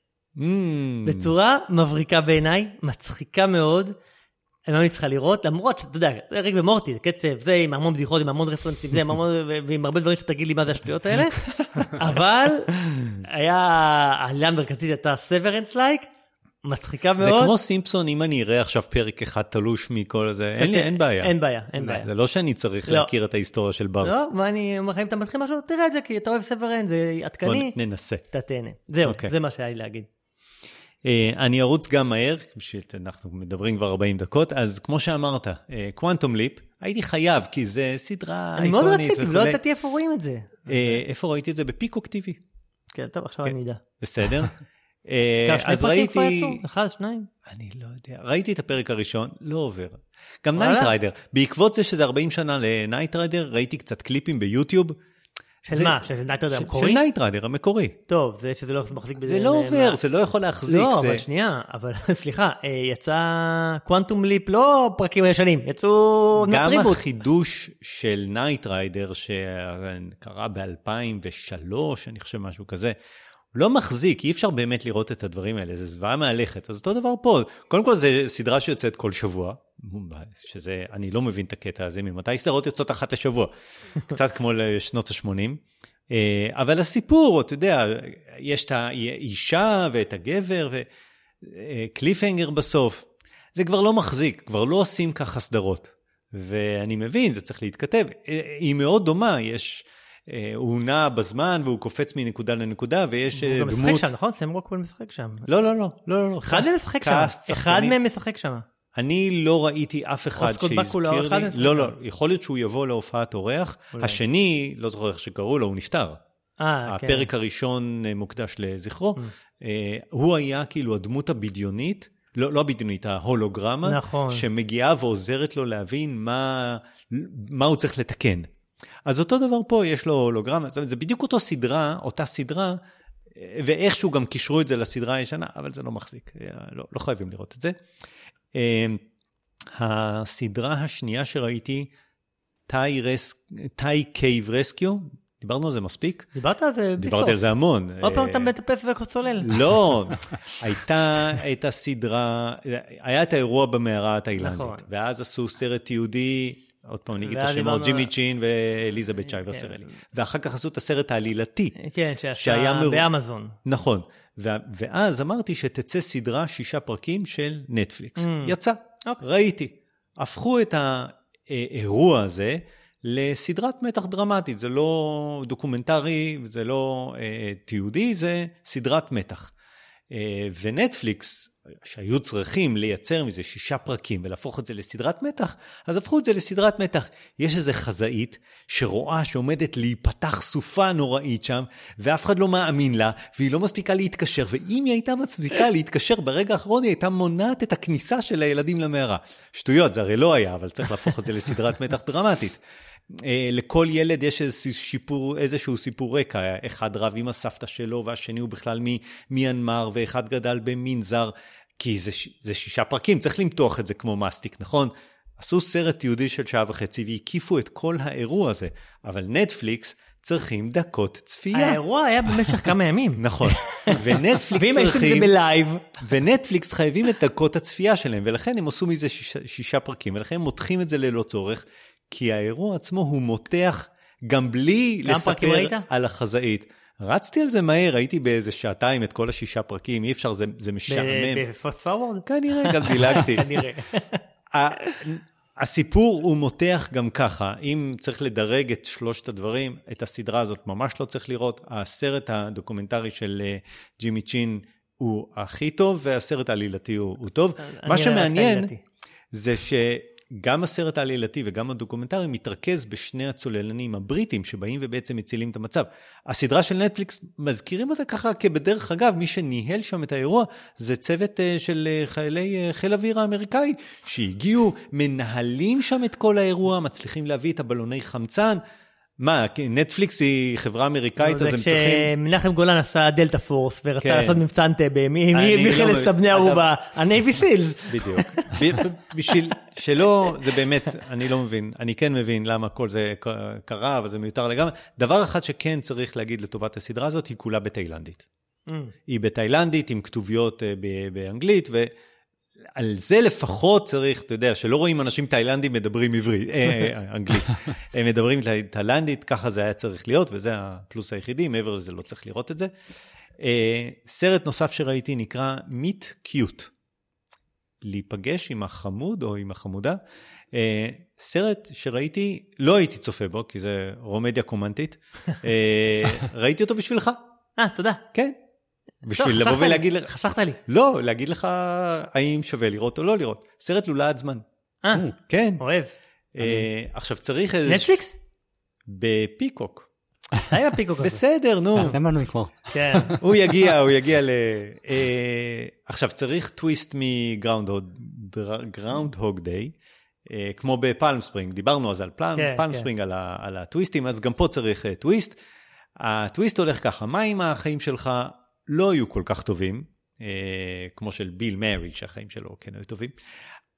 [SPEAKER 2] בצורה מבריקה בעיניי, מצחיקה מאוד. אני ממליץ לך לראות, למרות שאתה יודע, זה ריק ומורטי, זה קצב, זה עם המון בדיחות, עם המון רפרנסים, זה עם המון, ועם הרבה דברים שתגיד לי מה זה השטויות האלה, אבל היה, העלילה המרכזית הייתה סוורנס לייק, מצחיקה
[SPEAKER 1] זה
[SPEAKER 2] מאוד.
[SPEAKER 1] כמו סימפסון, אם אני אראה עכשיו פרק אחד תלוש מכל זה, אין לי, אין בעיה.
[SPEAKER 2] אין בעיה, אין בעיה.
[SPEAKER 1] זה לא שאני צריך
[SPEAKER 2] לא.
[SPEAKER 1] להכיר את ההיסטוריה של בארט.
[SPEAKER 2] לא, ואני אומר לך, אם אתה מתחיל משהו, תראה את זה, כי אתה אוהב סוורן, זה
[SPEAKER 1] בוא
[SPEAKER 2] עדכני,
[SPEAKER 1] נ- ננסה.
[SPEAKER 2] אתה תהנה. זהו,
[SPEAKER 1] אוקיי.
[SPEAKER 2] זה מה שהיה לי להגיד.
[SPEAKER 1] אה, אני ארוץ גם מהר, אנחנו מדברים כבר 40 דקות, אז כמו שאמרת, Quantum Leap, הייתי חייב, כי זה סדרה
[SPEAKER 2] אני מאוד
[SPEAKER 1] איקונית
[SPEAKER 2] רציתי,
[SPEAKER 1] וכולי.
[SPEAKER 2] ידעתי איפה רואים את זה.
[SPEAKER 1] אה, איפה ראיתי את זה? ב Peacock TV.
[SPEAKER 2] כן, טוב, עכשיו
[SPEAKER 1] כן.
[SPEAKER 2] אני אדע.
[SPEAKER 1] בסדר? אה, אז ראיתי?
[SPEAKER 2] אחד, שניים?
[SPEAKER 1] אני לא יודע, ראיתי את הפרק הראשון, לא עובר. גם? Knight Rider, בעקבות זה שזה 40 שנה ל Knight Rider, ראיתי קצת קליפים ביוטיוב.
[SPEAKER 2] של
[SPEAKER 1] זה-
[SPEAKER 2] מה? של Knight Rider
[SPEAKER 1] של-
[SPEAKER 2] המקורי?
[SPEAKER 1] של Knight Rider המקורי.
[SPEAKER 2] טוב, זה שזה לא מחזיק בזה.
[SPEAKER 1] זה לא
[SPEAKER 2] מה-
[SPEAKER 1] עובר, זה לא יכול להחזיק.
[SPEAKER 2] לא,
[SPEAKER 1] זה-
[SPEAKER 2] אבל שנייה, אבל סליחה, אה, יצא Quantum Leap, לא פרקים ישנים, יצאו
[SPEAKER 1] גם
[SPEAKER 2] reboot.
[SPEAKER 1] החידוש של Knight Rider שקרה ב-2003, אני חושב משהו כזה, לא מחזיק, אי אפשר באמת לראות את הדברים האלה, זה זוועה מהלכת. אז אותו דבר פה, קודם כל זו סדרה שיוצאת כל שבוע, שזה, אני לא מבין את הקטע הזה, ממתי סדרות יוצאות אחת לשבוע? קצת כמו לשנות ה-80. אבל הסיפור, אתה יודע, יש את האישה ואת הגבר ו cliffhanger בסוף. זה כבר לא מחזיק, כבר לא עושים ככה סדרות. ואני מבין, זה צריך להתכתב. היא מאוד דומה, יש... הוא נע בזמן והוא קופץ מנקודה לנקודה ויש
[SPEAKER 2] הוא גם
[SPEAKER 1] דמות...
[SPEAKER 2] משחק שם, נכון? סם רוקוול משחק שם.
[SPEAKER 1] לא, לא, לא, לא, לא.
[SPEAKER 2] אחד
[SPEAKER 1] cast-
[SPEAKER 2] מהם משחק שם, אחד. מהם משחק שם.
[SPEAKER 1] אני לא ראיתי אף אחד
[SPEAKER 2] בקולה,
[SPEAKER 1] שהזכיר
[SPEAKER 2] אחד
[SPEAKER 1] לי, לא, לא. יכול להיות שהוא יבוא להופעת אורח. השני, לא זוכר איך שקראו לו, הוא נפטר.
[SPEAKER 2] אה, כן.
[SPEAKER 1] הפרק הראשון אה, מוקדש לזכרו. אה, הוא היה כאילו הדמות הבדיונית, לא, לא הבדיונית, ההולוגרמה,
[SPEAKER 2] נכון.
[SPEAKER 1] שמגיעה ועוזרת לו להבין מה, מה הוא צריך לתקן. אז אותו דבר פה, יש לו הולוגרמה, זאת אומרת, זה בדיוק אותו סדרה, אותה סדרה, אה, ואיכשהו גם קישרו את זה לסדרה הישנה, אבל זה לא מחזיק, אה, לא, לא חייבים לראות את זה. אה, הסדרה השנייה שראיתי, Thai Cave Rescue, דיברנו על זה מספיק?
[SPEAKER 2] דיברת על זה בלי סוף.
[SPEAKER 1] דיברתי על זה המון.
[SPEAKER 2] עוד פעם
[SPEAKER 1] אה,
[SPEAKER 2] אתה מטפס וצולל.
[SPEAKER 1] לא, הייתה, הייתה סדרה, היה את האירוע במערה התאילנדית,
[SPEAKER 2] נכון.
[SPEAKER 1] ואז עשו סרט תיעודי, עוד פעם אני אגיד את השמות, ג'ימי צ'ין ואליזבת שייבר
[SPEAKER 2] כן.
[SPEAKER 1] סרלי. ואחר כך עשו את הסרט העלילתי.
[SPEAKER 2] כן,
[SPEAKER 1] שהיה
[SPEAKER 2] באמזון.
[SPEAKER 1] נכון. ואז אמרתי שתצא סדרה, שישה פרקים של נטפליקס.
[SPEAKER 2] Mm.
[SPEAKER 1] יצא,
[SPEAKER 2] אוקיי.
[SPEAKER 1] ראיתי. הפכו את האירוע הזה לסדרת מתח דרמטית. זה לא דוקומנטרי, זה לא אה, תיעודי, זה סדרת מתח. אה, ונטפליקס, שהיו צריכים לייצר מזה שישה פרקים ולהפוך את זה לסדרת מתח, אז הפכו את זה לסדרת מתח. יש איזה חזאית שרואה שעומדת להיפתח סופה נוראית שם, ואף אחד לא מאמין לה, והיא לא מספיקה להתקשר, ואם היא הייתה מספיקה להתקשר ברגע האחרון, היא הייתה מונעת את הכניסה של הילדים למערה. שטויות, זה הרי לא היה, אבל צריך להפוך את זה לסדרת מתח דרמטית. אה, לכל ילד יש איזשהו שיפור, איזשהו סיפור רקע, אחד רב עם הסבתא שלו והשני הוא בכלל ממיינמר ואחד גדל במנזר, כי זה, זה שישה פרקים, צריך למתוח את זה כמו מסטיק, נכון? עשו סרט תיעודי של שעה וחצי והקיפו את כל האירוע הזה, אבל נטפליקס צריכים דקות צפייה.
[SPEAKER 2] האירוע היה במשך כמה ימים.
[SPEAKER 1] נכון, ונטפליקס
[SPEAKER 2] ואם הייתם את זה
[SPEAKER 1] צריכים,
[SPEAKER 2] בלייב,
[SPEAKER 1] ונטפליקס חייבים את דקות הצפייה שלהם, ולכן הם עשו מזה שישה, שישה פרקים, ולכן הם מותחים את זה ללא צורך, כי האירוע עצמו הוא מותח גם בלי
[SPEAKER 2] פרקים
[SPEAKER 1] לספר? על החזאית. רצתי על זה מהר, הייתי באיזה שעתיים את כל השישה פרקים, אי אפשר, זה, זה משעמם.
[SPEAKER 2] ב fast forward?
[SPEAKER 1] כנראה גם דילגתי.
[SPEAKER 2] כנראה.
[SPEAKER 1] הסיפור הוא מותח גם ככה, אם צריך לדרג את שלושת הדברים, את הסדרה הזאת ממש לא צריך לראות. הסרט הדוקומנטרי של אה, ג'ימי צ'ין הוא הכי טוב, והסרט העלילתי הוא, הוא טוב. מה שמעניין. זה שגם הסרט העלילתי וגם הדוקומנטרי מתרכז בשני הצוללנים הבריטים שבאים ובעצם מצילים את המצב. הסדרה של נטפליקס, מזכירים אותה ככה כבדרך אגב, מי שניהל שם את האירוע זה צוות אה, של אה, חיילי אה, חיל האוויר האמריקאי, שהגיעו, מנהלים שם את כל האירוע, מצליחים להביא את הבלוני חמצן. מה, נטפליקס היא חברה אמריקאית, אז
[SPEAKER 2] זה
[SPEAKER 1] הם צריכים...
[SPEAKER 2] כשמנחם גולן עשה דלתה פורס ורצה
[SPEAKER 1] כן.
[SPEAKER 2] לעשות מבצע אנטבה, מי
[SPEAKER 1] לא
[SPEAKER 2] חילץ. את הבני ערובה? הנייבי סילס.
[SPEAKER 1] בדיוק. בשביל שלא, זה באמת, אני לא מבין. אני כן מבין למה כל זה קרה, אבל זה מיותר לגמרי. דבר אחד שכן צריך להגיד לטובת הסדרה הזאת, היא כולה בתאילנדית.
[SPEAKER 2] Mm.
[SPEAKER 1] היא בתאילנדית עם כתוביות אה, באנגלית, ועל זה לפחות צריך, אתה יודע, שלא רואים אנשים תאילנדים מדברים עברית, אה, אה, אנגלית. הם מדברים תא- תאילנדית, ככה זה היה צריך להיות, וזה הפלוס היחידי, מעבר לזה לא צריך לראות את זה. אה, סרט נוסף שראיתי נקרא Meet Cute. להיפגש עם החמוד או עם החמודה. סרט שראיתי, לא הייתי צופה בו, כי זה רומדיה קומנטית. ראיתי אותו בשבילך,
[SPEAKER 2] אה, תודה.
[SPEAKER 1] כן. בשביל לבוא
[SPEAKER 2] חסכת לי,
[SPEAKER 1] ולהגיד לך,
[SPEAKER 2] חסכת לי.
[SPEAKER 1] לא, להגיד לך האם שווה לראות או לא לראות. סרט לולד זמן.
[SPEAKER 2] אה,
[SPEAKER 1] כן.
[SPEAKER 2] אוהב.
[SPEAKER 1] אה, עכשיו צריך איזה...
[SPEAKER 2] נטפליקס?
[SPEAKER 1] ב Peacock.
[SPEAKER 2] די עם ה Peacock הזה.
[SPEAKER 1] בסדר, נו.
[SPEAKER 4] זה מנוי כבר.
[SPEAKER 2] כן.
[SPEAKER 1] הוא יגיע, הוא יגיע ל... אה, עכשיו, צריך טוויסט מ Groundhog Day, כמו ב Palm Springs, דיברנו אז על Palm,
[SPEAKER 2] כן,
[SPEAKER 1] Palm
[SPEAKER 2] כן.
[SPEAKER 1] Springs, על, ה, על הטוויסטים, אז גם פה צריך אה, טוויסט. הטוויסט הולך ככה, מה אם החיים שלך לא היו כל כך טובים, אה, כמו של ביל מרי, שהחיים שלו כן היו טובים,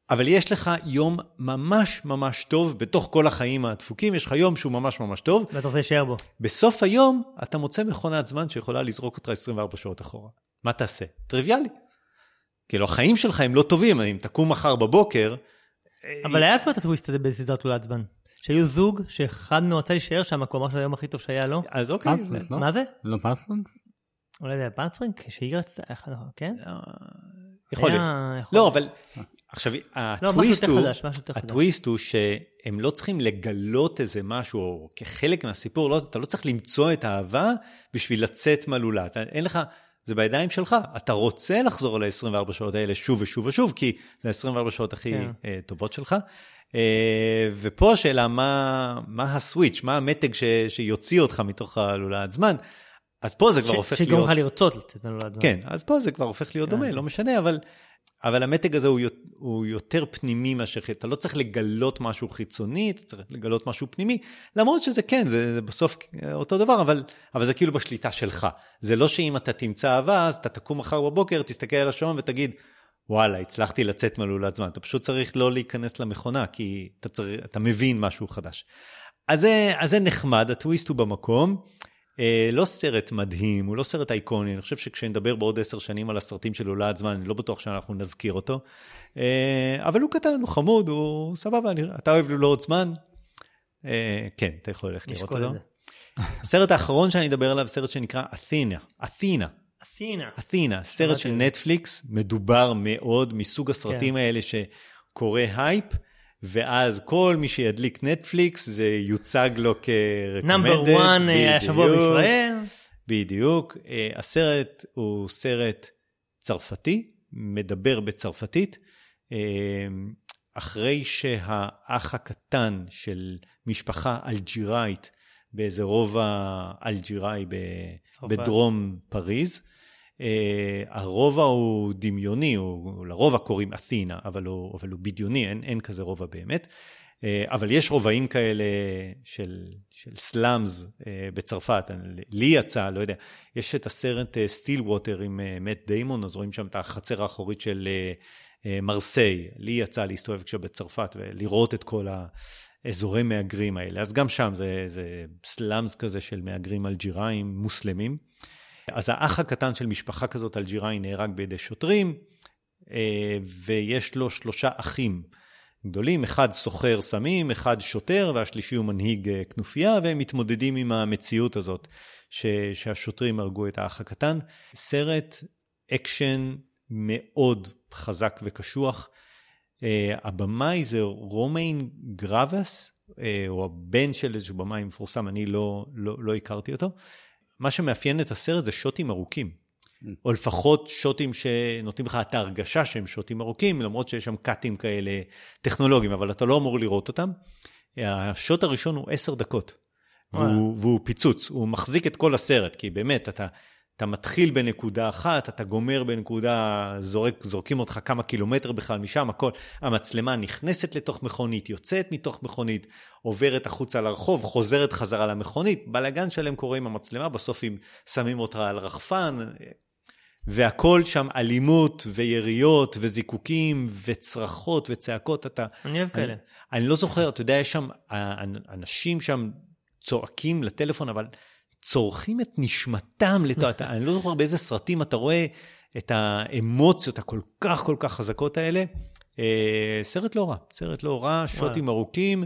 [SPEAKER 1] אבל יש לך יום ממש ממש טוב, בתוך כל החיים הדפוקים, יש לך יום שהוא ממש ממש טוב,
[SPEAKER 2] ואתה רוצה להישאר בו.
[SPEAKER 1] בסוף היום אתה מוצא מכונת זמן שיכולה לזרוק אותך 24 שעות אחורה. מה תעשה? טריוויאלי. כאילו החיים שלך הם לא טובים, אם תקום מחר בבוקר...
[SPEAKER 2] אבל היה כבר את הטוויסט הזה בסדרת תולת זמן. שהיו זוג שאחד מהם רצה להישאר שם, אמר שזה היום הכי טוב שהיה לו.
[SPEAKER 1] אז אוקיי.
[SPEAKER 4] לא?
[SPEAKER 2] מה זה?
[SPEAKER 4] לא פאנפלט?
[SPEAKER 2] אולי זה היה? שהיא רצתה, איך- כן?
[SPEAKER 1] אה, יכול להיות. לא. אבל עכשיו,
[SPEAKER 2] לא,
[SPEAKER 1] הטוויסט הוא. הטוויסט הוא שהם לא צריכים לגלות איזה משהו, או כחלק מהסיפור, לא, אתה לא צריך למצוא את האהבה בשביל לצאת מהלולה. אתה- אין לך, זה בידיים שלך. אתה רוצה לחזור ל-24 שעות האלה שוב ושוב ושוב, כי זה ה-24 שעות הכי
[SPEAKER 2] כן.
[SPEAKER 1] אה, טובות שלך. אה, ופה השאלה, מה, מה הסוויץ', מה המתג ש, שיוציא אותך מתוך הלולת זמן? אז פה זה כבר
[SPEAKER 2] ש-
[SPEAKER 1] הופך
[SPEAKER 2] שיגרום
[SPEAKER 1] להיות...
[SPEAKER 2] לך לרצות מהלולת זמן.
[SPEAKER 1] כן, אז פה זה כבר הופך להיות
[SPEAKER 2] כן.
[SPEAKER 1] דומה, לא משנה, אבל, אבל המתג הזה הוא, הוא יותר פנימי מאשר, אתה לא צריך לגלות משהו חיצוני, אתה צריך לגלות משהו פנימי, למרות שזה כן, זה, זה בסוף אותו דבר, אבל, אבל זה כאילו בשליטה שלך. זה לא שאם אתה תמצא אהבה, אז אתה תקום מחר בבוקר, תסתכל על השעון ותגיד, וואלה, הצלחתי לצאת מהלולת זמן. אתה פשוט צריך לא להיכנס למכונה, כי אתה, צריך, אתה מבין משהו חדש. אז זה, אז זה נחמד, הטוויסט הוא במקום. אה, לא סרט מדהים, הוא לא סרט אייקוני, אני חושב שכשנדבר בעוד עשר שנים על הסרטים של לולאת זמן, אני לא בטוח שאנחנו נזכיר אותו. אה, אבל הוא קטן, הוא חמוד, הוא סבבה, אני, אתה אוהב לולאות זמן? אה, כן, אתה יכול ללכת לראות אותו.
[SPEAKER 2] זה.
[SPEAKER 1] הסרט האחרון שאני אדבר עליו, סרט שנקרא Athena, Athena,
[SPEAKER 2] Athena.
[SPEAKER 1] Athena, סרט של. נטפליקס, מדובר מאוד מסוג הסרטים
[SPEAKER 2] כן.
[SPEAKER 1] האלה שקורא הייפ, ואז כל מי שידליק נטפליקס, זה יוצג לו כרקומנדד.
[SPEAKER 2] נאמבר 1 השבוע. בישראל.
[SPEAKER 1] בדיוק. אה, הסרט הוא סרט צרפתי, מדבר בצרפתית. אה, אחרי שהאח הקטן של משפחה אלג'יראית באיזה רובע אלג'יראי ב-. בדרום פריז, הרובע הוא דמיוני, הוא, לרובע קוראים אתינה, אבל הוא, אבל הוא בדיוני, אין, אין כזה רובע באמת. אה, אבל יש רובעים כאלה של, של slums אה, בצרפת, לי יצא, לא יודע, יש את הסרט Stillwater עם אה, מאט דיימון, אז רואים שם את החצר האחורית של אה, אה, מרסיי. לי יצא להסתובב עכשיו בצרפת ולראות את כל האזורי מהגרים האלה, אז גם שם זה, זה slums כזה של מהגרים אלג'יראים מוסלמים. אז האח הקטן של משפחה כזאת אלג'יראי נהרג בידי שוטרים, אה, ויש לו שלושה אחים גדולים, אחד סוחר סמים, אחד שוטר, והשלישי הוא מנהיג אה, כנופיה, והם מתמודדים עם המציאות הזאת ש, שהשוטרים הרגו את האח הקטן. סרט אקשן מאוד חזק וקשוח. אה, הבמאי זה רומיין גברס, הוא הבן של איזשהו במאי מפורסם, אני לא, לא, לא הכרתי אותו. מה שמאפיין את הסרט זה שוטים ארוכים. או לפחות שוטים שנותנים לך את ההרגשה שהם שוטים ארוכים, למרות שיש שם קאטים כאלה טכנולוגיים, אבל אתה לא אמור לראות אותם. השוט הראשון הוא עשר דקות, והוא, והוא פיצוץ, הוא מחזיק את כל הסרט, כי באמת, אתה, אתה מתחיל בנקודה אחת, אתה גומר בנקודה, זורק, זורקים אותך כמה קילומטר בכלל משם, הכל, המצלמה נכנסת לתוך מכונית, יוצאת מתוך מכונית, עוברת החוצה לרחוב, חוזרת חזרה למכונית, בלאגן שלם קורה עם המצלמה, בסוף אם שמים אותה על רחפן, והכל שם אלימות ויריות וזיקוקים וצרחות וצעקות, אתה...
[SPEAKER 2] אני אוהב כאלה.
[SPEAKER 1] אני לא זוכר, אתה יודע, יש שם, אנשים שם צועקים לטלפון, אבל צורכים את נשמתם, לת... אני לא זוכר באיזה סרטים אתה רואה את האמוציות הכל כך כל כך חזקות האלה. אה, סרט לא רע, סרט לא רע, שוטים ארוכים,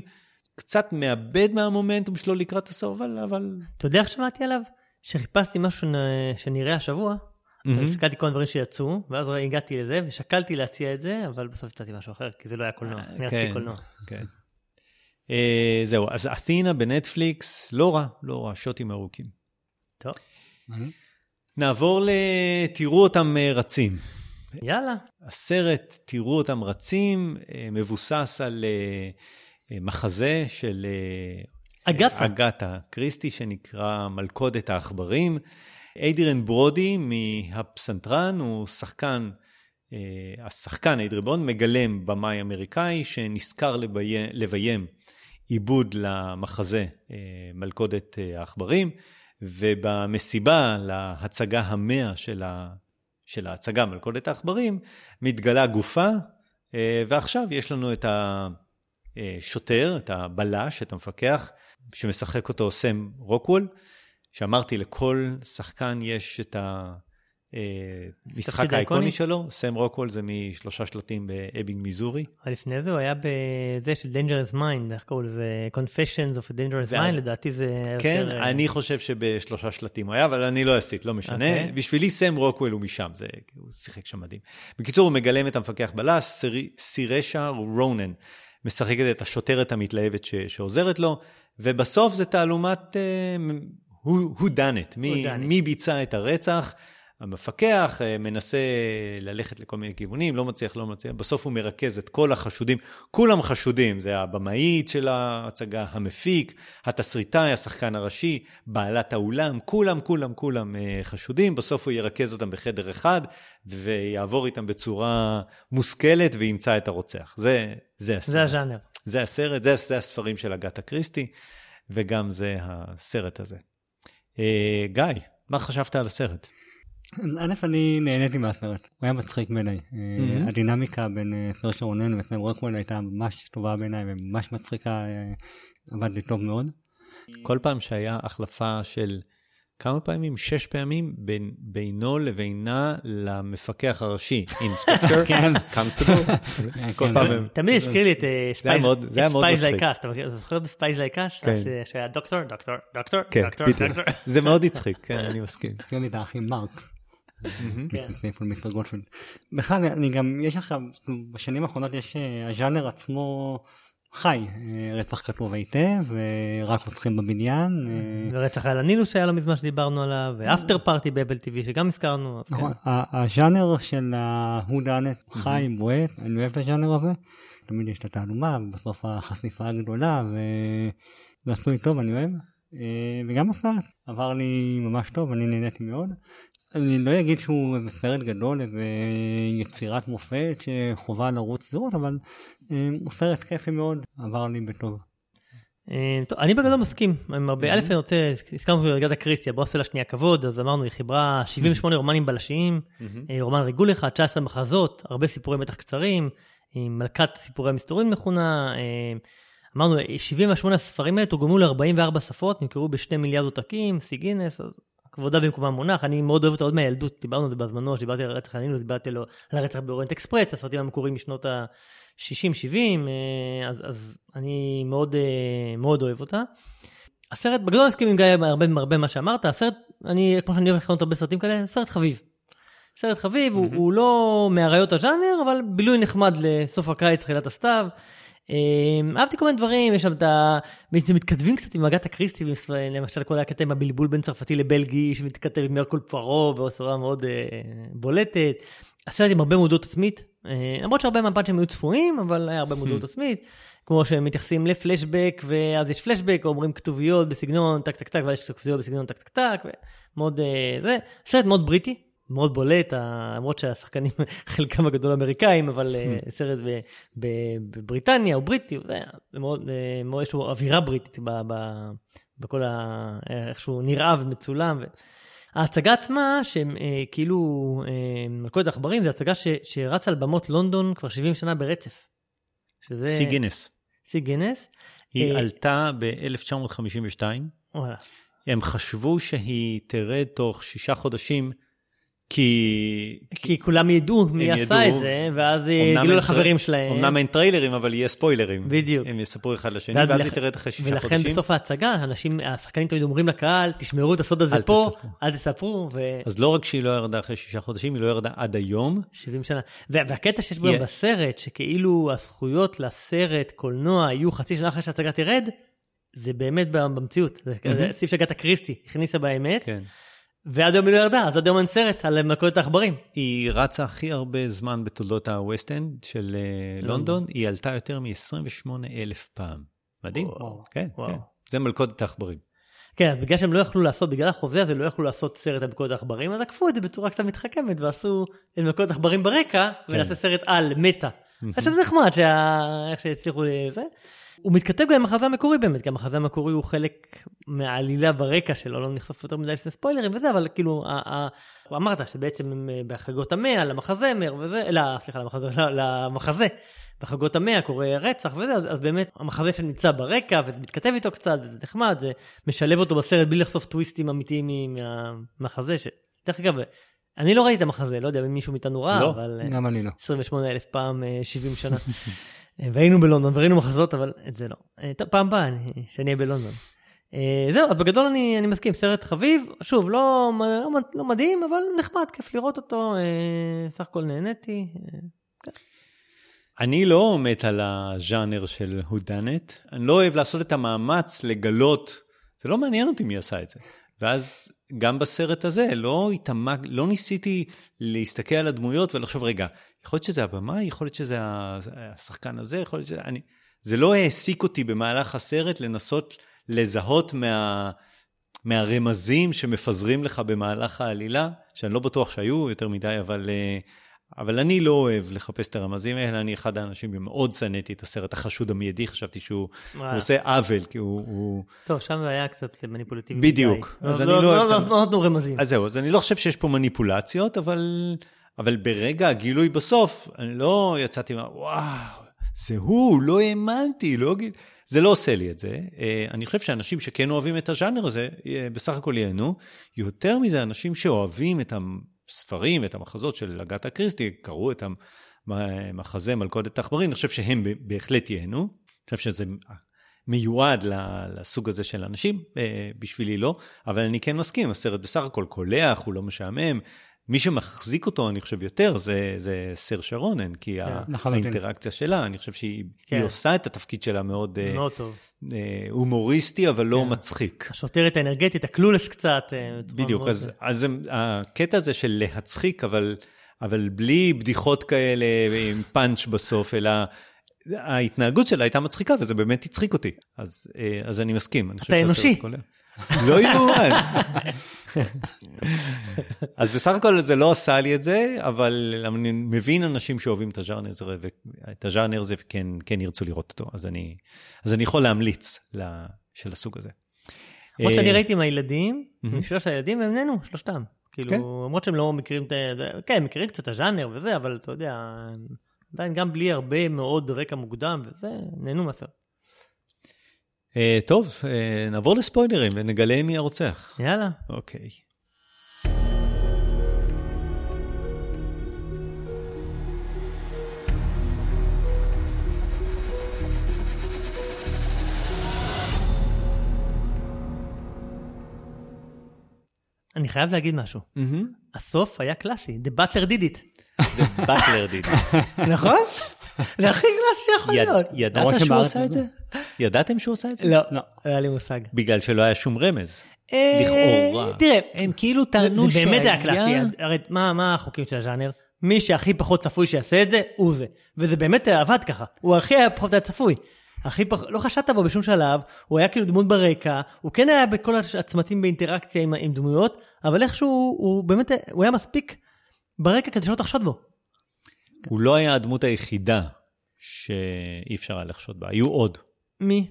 [SPEAKER 1] קצת מאבד מהמומנטום שלו לקראת הסוף, אבל... אבל...
[SPEAKER 2] אתה יודע איך שמעתי עליו? שחיפשתי משהו שנראה השבוע, Mm-hmm. הסתכלתי כל הדברים שיצאו, ואז הגעתי לזה, ושקלתי להציע את זה, אבל בסוף הצעתי משהו אחר, כי זה לא היה קולנוע, אני רציתי
[SPEAKER 1] כן,
[SPEAKER 2] קולנוע.
[SPEAKER 1] כן. אה, זהו, אז אתינה בנטפליקס, לא רע, לא רע, שוטים ארוכים.
[SPEAKER 2] טוב.
[SPEAKER 1] נעבור ל... תראו אותם אה, רצים.
[SPEAKER 2] יאללה.
[SPEAKER 1] הסרט, תראו אותם רצים, אה, מבוסס על מחזה של...
[SPEAKER 2] אגתה.
[SPEAKER 1] אגתה קריסטי, שנקרא מלכודת העכברים. איידרן ברודי מהפסנתרן הוא שחקן, השחקן איידרן ברודי מגלם במאי אמריקאי שנזכר לביים, לביים עיבוד למחזה מלכודת העכברים, ובמסיבה להצגה המאה של, ה, של ההצגה מלכודת העכברים מתגלה גופה, ועכשיו יש לנו את השוטר, את הבלש, את המפקח, שמשחק אותו סם רוקוול. שאמרתי, לכל שחקן יש את המשחק האיקוני שלו, סם רוקוול זה משלושה שלטים באבינג מיזורי.
[SPEAKER 2] לפני זה הוא היה בזה של Dangerous Mind, איך קראו לזה? Confessions of a Dangerous Mind, לדעתי זה...
[SPEAKER 1] כן, אני חושב שבשלושה שלטים הוא היה, אבל אני לא אסיט, לא משנה.
[SPEAKER 2] אוקיי.
[SPEAKER 1] בשבילי סם רוקוול הוא משם, הוא שיחק שם מדהים. בקיצור, הוא מגלם את המפקח בלש, סירשה רונן. משחקת את השוטרת המתלהבת שעוזרת לו, ובסוף זה תעלומת who done it, מי, מי ביצע את הרצח. המפקח אה, מנסה ללכת לכל מיני כיוונים, לא מצליח, לא מצליח, בסוף הוא מרכז את כל החשודים, כולם חשודים, זה הבמאית של ההצגה, המפיק, התסריטאי, השחקן הראשי, בעלת האולם, כולם, כולם, כולם אה, חשודים, בסוף הוא ירכז אותם בחדר אחד ויעבור איתם בצורה מושכלת וימצא את הרוצח. זה, זה הסרט.
[SPEAKER 2] זה הז'אנר.
[SPEAKER 1] זה הסרט, זה, זה הספרים של אגתה קריסטי, וגם זה הסרט הזה. אה, גיא, מה חשבת על הסרט?
[SPEAKER 4] א', אני נהניתי מהסרט, הוא היה מצחיק בעיניי. Mm-hmm. הדינמיקה בין סרט אה, רונן וסם רוקוול הייתה ממש טובה בעיניי וממש מצחיקה, אה, עבד לי טוב מאוד.
[SPEAKER 1] כל פעם שהיה החלפה של כמה פעמים? שש פעמים בין, בינו לבינה למפקח הראשי, inspector,
[SPEAKER 4] כן.
[SPEAKER 1] constable, כל פעם הם...
[SPEAKER 2] תמיד הזכיר לי את
[SPEAKER 1] ספייס
[SPEAKER 2] לייקאסט, אתה זוכר ב Spies Like Us? שהיה דוקטור, דוקטור, דוקטור, דוקטור, דוקטור.
[SPEAKER 1] זה מאוד הצחיק, כן, אני מסכים.
[SPEAKER 4] הזכיר לי את האחים מרקס. בכלל אני גם יש עכשיו בשנים האחרונות יש הז'אנר עצמו חי, אה, רצח כתוב היטב, רק רוצחים בבניין.
[SPEAKER 2] אה, ורצח על הנילוס שהיה לא מזמן שדיברנו עליו, ואפטר פארטי באבל טיווי שגם הזכרנו.
[SPEAKER 4] נכון, כן. הז'אנר של ההודאנט חי, בועט, אני אוהב את הז'אנר הזה. תמיד יש את התעלומה, ובסוף החשיפה הגדולה, וזה עשוי טוב, אני אוהב. אה, וגם הסרט עבר לי ממש טוב, אני נהניתי מאוד. אני לא אגיד שהוא איזה סרט גדול, איזה יצירת מופת שחובה לרוץ לראות, אבל אה, הוא סרט כיפי מאוד, עבר לי בטוב.
[SPEAKER 2] אה, טוב, אני בגדול מסכים עם הרבה, א' אני רוצה, הזכרנו את אגדה קריסטיה, בוא נעשה לה שנייה כבוד, אז אמרנו היא חיברה 78 רומנים בלשיים, אה, רומן ריגול אחד, 19 מחזות, הרבה סיפורי מתח קצרים, מלכת סיפורי המסתורים מכונה, אמרנו 78 הספרים האלה תורגמו ל-44 שפות, נמכרו בשני מיליארד עותקים, שיא גינס, כבודה במקומה מונח, אני מאוד אוהב אותה עוד מהילדות, דיברנו על זה בזמנו, שדיברתי על רצח הנילוס, דיברתי על הרצח באורנט אקספרס, הסרטים המקוריים משנות ה-60-70, אה, אז, אז אני מאוד, אה, מאוד אוהב אותה. הסרט, בגדול מסכים עם גיא הרבה הרבה מה שאמרת, הסרט, אני, כמו שאני אוהב לקרוא הרבה סרטים כאלה, סרט חביב. סרט חביב, mm-hmm. הוא, הוא לא מאריות הז'אנר, אבל בילוי נחמד לסוף הקיץ, תחילת הסתיו. אה, אהבתי כל מיני דברים, יש שם את ה... מתכתבים קצת עם אגת הקריסטי, למשל כל הקטע עם הבלבול בין צרפתי לבלגי, שמתכתב עם מרקול פוארו בצורה מאוד אה, בולטת. הסרט עם הרבה מודעות עצמית, אה, למרות שהרבה מהפאנצ'ים היו צפויים, אבל היה הרבה מודעות עצמית. כמו שהם מתייחסים לפלשבק, ואז יש פלשבק, אומרים כתוביות בסגנון טק טק טק, ואז יש כתוביות בסגנון טק טק טק, ומאוד, אה, זה, סרט מאוד בריטי, מאוד בולט, למרות שהשחקנים חלקם הגדול אמריקאים, אבל אה, סרט בבריטניה, הוא בריטי, זה מאוד, אה, מאוד, יש לו אווירה בריטית ב, ב, בכל ה... איך שהוא נראה ומצולם. ההצגה עצמה, שהם אה, כאילו אה, מלכודת עכברים, זו הצגה ש, שרצה על במות לונדון כבר 70 שנה ברצף.
[SPEAKER 1] שזה... סי גינס.
[SPEAKER 2] סי גינס.
[SPEAKER 1] היא אה... עלתה ב-1952. וואלה. הם חשבו שהיא תרד תוך שישה חודשים כי...
[SPEAKER 2] כי כולם ידעו מי עשה ידעו, את זה, ואז יגלו לחברים שלהם.
[SPEAKER 1] אמנם אין טריילרים, אבל יהיה ספוילרים.
[SPEAKER 2] בדיוק.
[SPEAKER 1] הם יספרו אחד לשני, ואז, היא תרד אחרי שישה חודשים.
[SPEAKER 2] ולכן בסוף ההצגה, אנשים, השחקנים תמיד אומרים לקהל, תשמרו את הסוד הזה פה. אל תספרו. ו...
[SPEAKER 1] אז לא רק שהיא לא ירדה אחרי שישה חודשים, היא לא ירדה עד היום.
[SPEAKER 2] 70 שנה. והקטע שיש בו. בסרט, שכאילו הזכויות לסרט, קולנוע, יהיו חצי שנה אחרי שההצגה תרד, זה באמת במציאות. זה. סעיף שאגתה קריסטי הכניסה באמת. כן. ועד היום היא לא ירדה, אז עד היום אין סרט על מלכודת העכברים.
[SPEAKER 1] היא רצה הכי הרבה זמן בתולדות הווסט-אנד של אה, לונדון, היא עלתה יותר מ-28 אלף פעם. מדהים. וואו, כן, וואו. כן. זה מלכודת העכברים.
[SPEAKER 2] כן, אז בגלל שהם לא יכלו לעשות, בגלל החוזה הזה לא יכלו לעשות סרט על מלכודת העכברים, אז עקפו את זה בצורה קצת מתחכמת, ועשו את מלכודת העכברים ברקע, כן. ונעשה סרט על, מטה. אז שזה נחמד, איך שהצליחו לזה. הוא מתכתב גם עם המחזה המקורי באמת, גם המחזה המקורי הוא חלק מהעלילה ברקע שלו, לא נחשף יותר מדי לפני ספוילרים וזה, אבל כאילו, הוא אמרת שבעצם הם אה, בהחגות המאה, למחזמר וזה, לא, סליחה, למחזה, לא, למחזה, בחגות המאה קורה רצח וזה, אז, אז באמת המחזה שנמצא ברקע וזה מתכתב איתו קצת, וזה נחמד, זה משלב אותו בסרט בלי לחשוף טוויסטים אמיתיים מהמחזה, שדרך אגב, אני לא ראיתי את המחזה, לא יודע אם מישהו מאיתנו ראה,
[SPEAKER 4] לא,
[SPEAKER 2] אבל...
[SPEAKER 4] גם אני לא.
[SPEAKER 2] 28 אלף פעם, 70 אה, שנה. והיינו בלונדון וראינו מחזות, אבל את זה לא. אה, טוב, פעם הבאה, שאני אהיה בלונדון. אה, זהו, אז בגדול אני, אני מסכים, סרט חביב, שוב, לא, לא, לא מדהים, אבל נחמד, כיף לראות אותו, אה, סך הכל נהניתי. כן.
[SPEAKER 1] אני לא מת על הז'אנר של הודנט, אני לא אוהב לעשות את המאמץ לגלות, זה לא מעניין אותי מי עשה את זה. ואז גם בסרט הזה לא התעמק, לא ניסיתי להסתכל על הדמויות ולחשוב, רגע, יכול להיות שזה הבמאי, יכול להיות שזה השחקן הזה, יכול להיות שזה... אני... זה לא העסיק אותי במהלך הסרט לנסות לזהות מה... מהרמזים שמפזרים לך במהלך העלילה, שאני לא בטוח שהיו יותר מדי, אבל, אה, אבל אני לא אוהב לחפש את הרמזים האלה, אני אחד האנשים שמאוד שנאתי את הסרט החשוד המיידי, חשבתי שהוא עושה עוול, כי הוא, הוא...
[SPEAKER 2] טוב, שם זה היה קצת מניפולטיבי.
[SPEAKER 1] בדיוק.
[SPEAKER 2] אז לא, אני לא... לא, לא, לא נתנו רמזים.
[SPEAKER 1] אז זהו, אז אני לא חושב שיש פה מניפולציות, אבל... אבל ברגע הגילוי בסוף, אני לא יצאתי מה, וואו, זה הוא, לא האמנתי, לא... זה לא עושה לי את זה. אה, אני חושב שאנשים שכן אוהבים את הז'אנר הזה, אה, בסך הכל ייהנו. יותר מזה, אנשים שאוהבים את הספרים, את המחזות של אגתה קריסטי, קראו את המחזה מלכודת העכברים, אני חושב שהם בהחלט ייהנו. אני חושב שזה מיועד לסוג הזה של אנשים, אה, בשבילי לא, אבל אני כן מסכים, הסרט בסך הכל קולח, הוא לא משעמם, מי שמחזיק אותו, אני חושב, יותר, זה, זה סר שרונן, כי כן, נכון, האינטראקציה כן. שלה, אני חושב שהיא כן. עושה את התפקיד שלה מאוד,
[SPEAKER 2] אה, מאוד טוב.
[SPEAKER 1] אה, הומוריסטי, אבל לא כן. מצחיק.
[SPEAKER 2] השוטרת האנרגטית, הקלולס קצת. אה,
[SPEAKER 1] בדיוק, אז, אז הקטע הזה של להצחיק, אבל, אבל בלי בדיחות כאלה עם פאנץ' בסוף, אלא... ההתנהגות שלה הייתה מצחיקה, וזה באמת הצחיק אותי. אז, אז אני מסכים.
[SPEAKER 2] אתה אנושי.
[SPEAKER 1] לא יאומן. אז בסך הכל זה לא עשה לי את זה, אבל אני מבין אנשים שאוהבים את הז'אנר הזה, את הז'אנר הזה וכן כן ירצו לראות אותו, אז אני, אז אני יכול להמליץ של הסוג הזה.
[SPEAKER 2] למרות שאני אה, ראיתי עם הילדים, עם שלושת הילדים, הם נהנו, שלושתם. כאילו, כן. למרות שהם לא מכירים את ה... כן, מכירים קצת את הז'אנר וזה, אבל אתה יודע, עדיין גם בלי הרבה מאוד רקע מוקדם וזה, נהנו מהסרט.
[SPEAKER 1] Uh, טוב, uh, נעבור לספוילרים ונגלה מי הרוצח.
[SPEAKER 2] יאללה.
[SPEAKER 1] אוקיי.
[SPEAKER 2] אני חייב להגיד משהו. הסוף היה קלאסי, The Butler did it.
[SPEAKER 1] The Butler did it.
[SPEAKER 2] נכון? זה הכי קלאסי שיכול להיות.
[SPEAKER 1] ידעת שהוא עשה את זה? ידעתם שהוא עשה את זה?
[SPEAKER 2] לא,
[SPEAKER 4] לא.
[SPEAKER 2] לא היה לי מושג.
[SPEAKER 1] בגלל שלא היה שום רמז.
[SPEAKER 2] אה,
[SPEAKER 1] לכאורה.
[SPEAKER 2] תראה,
[SPEAKER 1] הם כאילו טענו
[SPEAKER 2] זה באמת היה
[SPEAKER 1] שהיה-
[SPEAKER 2] קלאסי, הרי מה מה החוקים של הז'אנר? מי שהכי פחות צפוי שיעשה את זה, הוא זה. וזה באמת עבד ככה. הוא הכי היה פחות היה צפוי. הכי פחות, לא חשדת בו בשום שלב, הוא היה כאילו דמות ברקע, הוא כן היה בכל הצמתים באינטראקציה עם, עם דמויות, אבל איכשהו הוא באמת, הוא היה מספיק ברקע כדי שלא תחשוד בו.
[SPEAKER 1] הוא לא היה הדמות היחידה שאי אפשר היה לחשוד בה, היו עוד.
[SPEAKER 2] מי?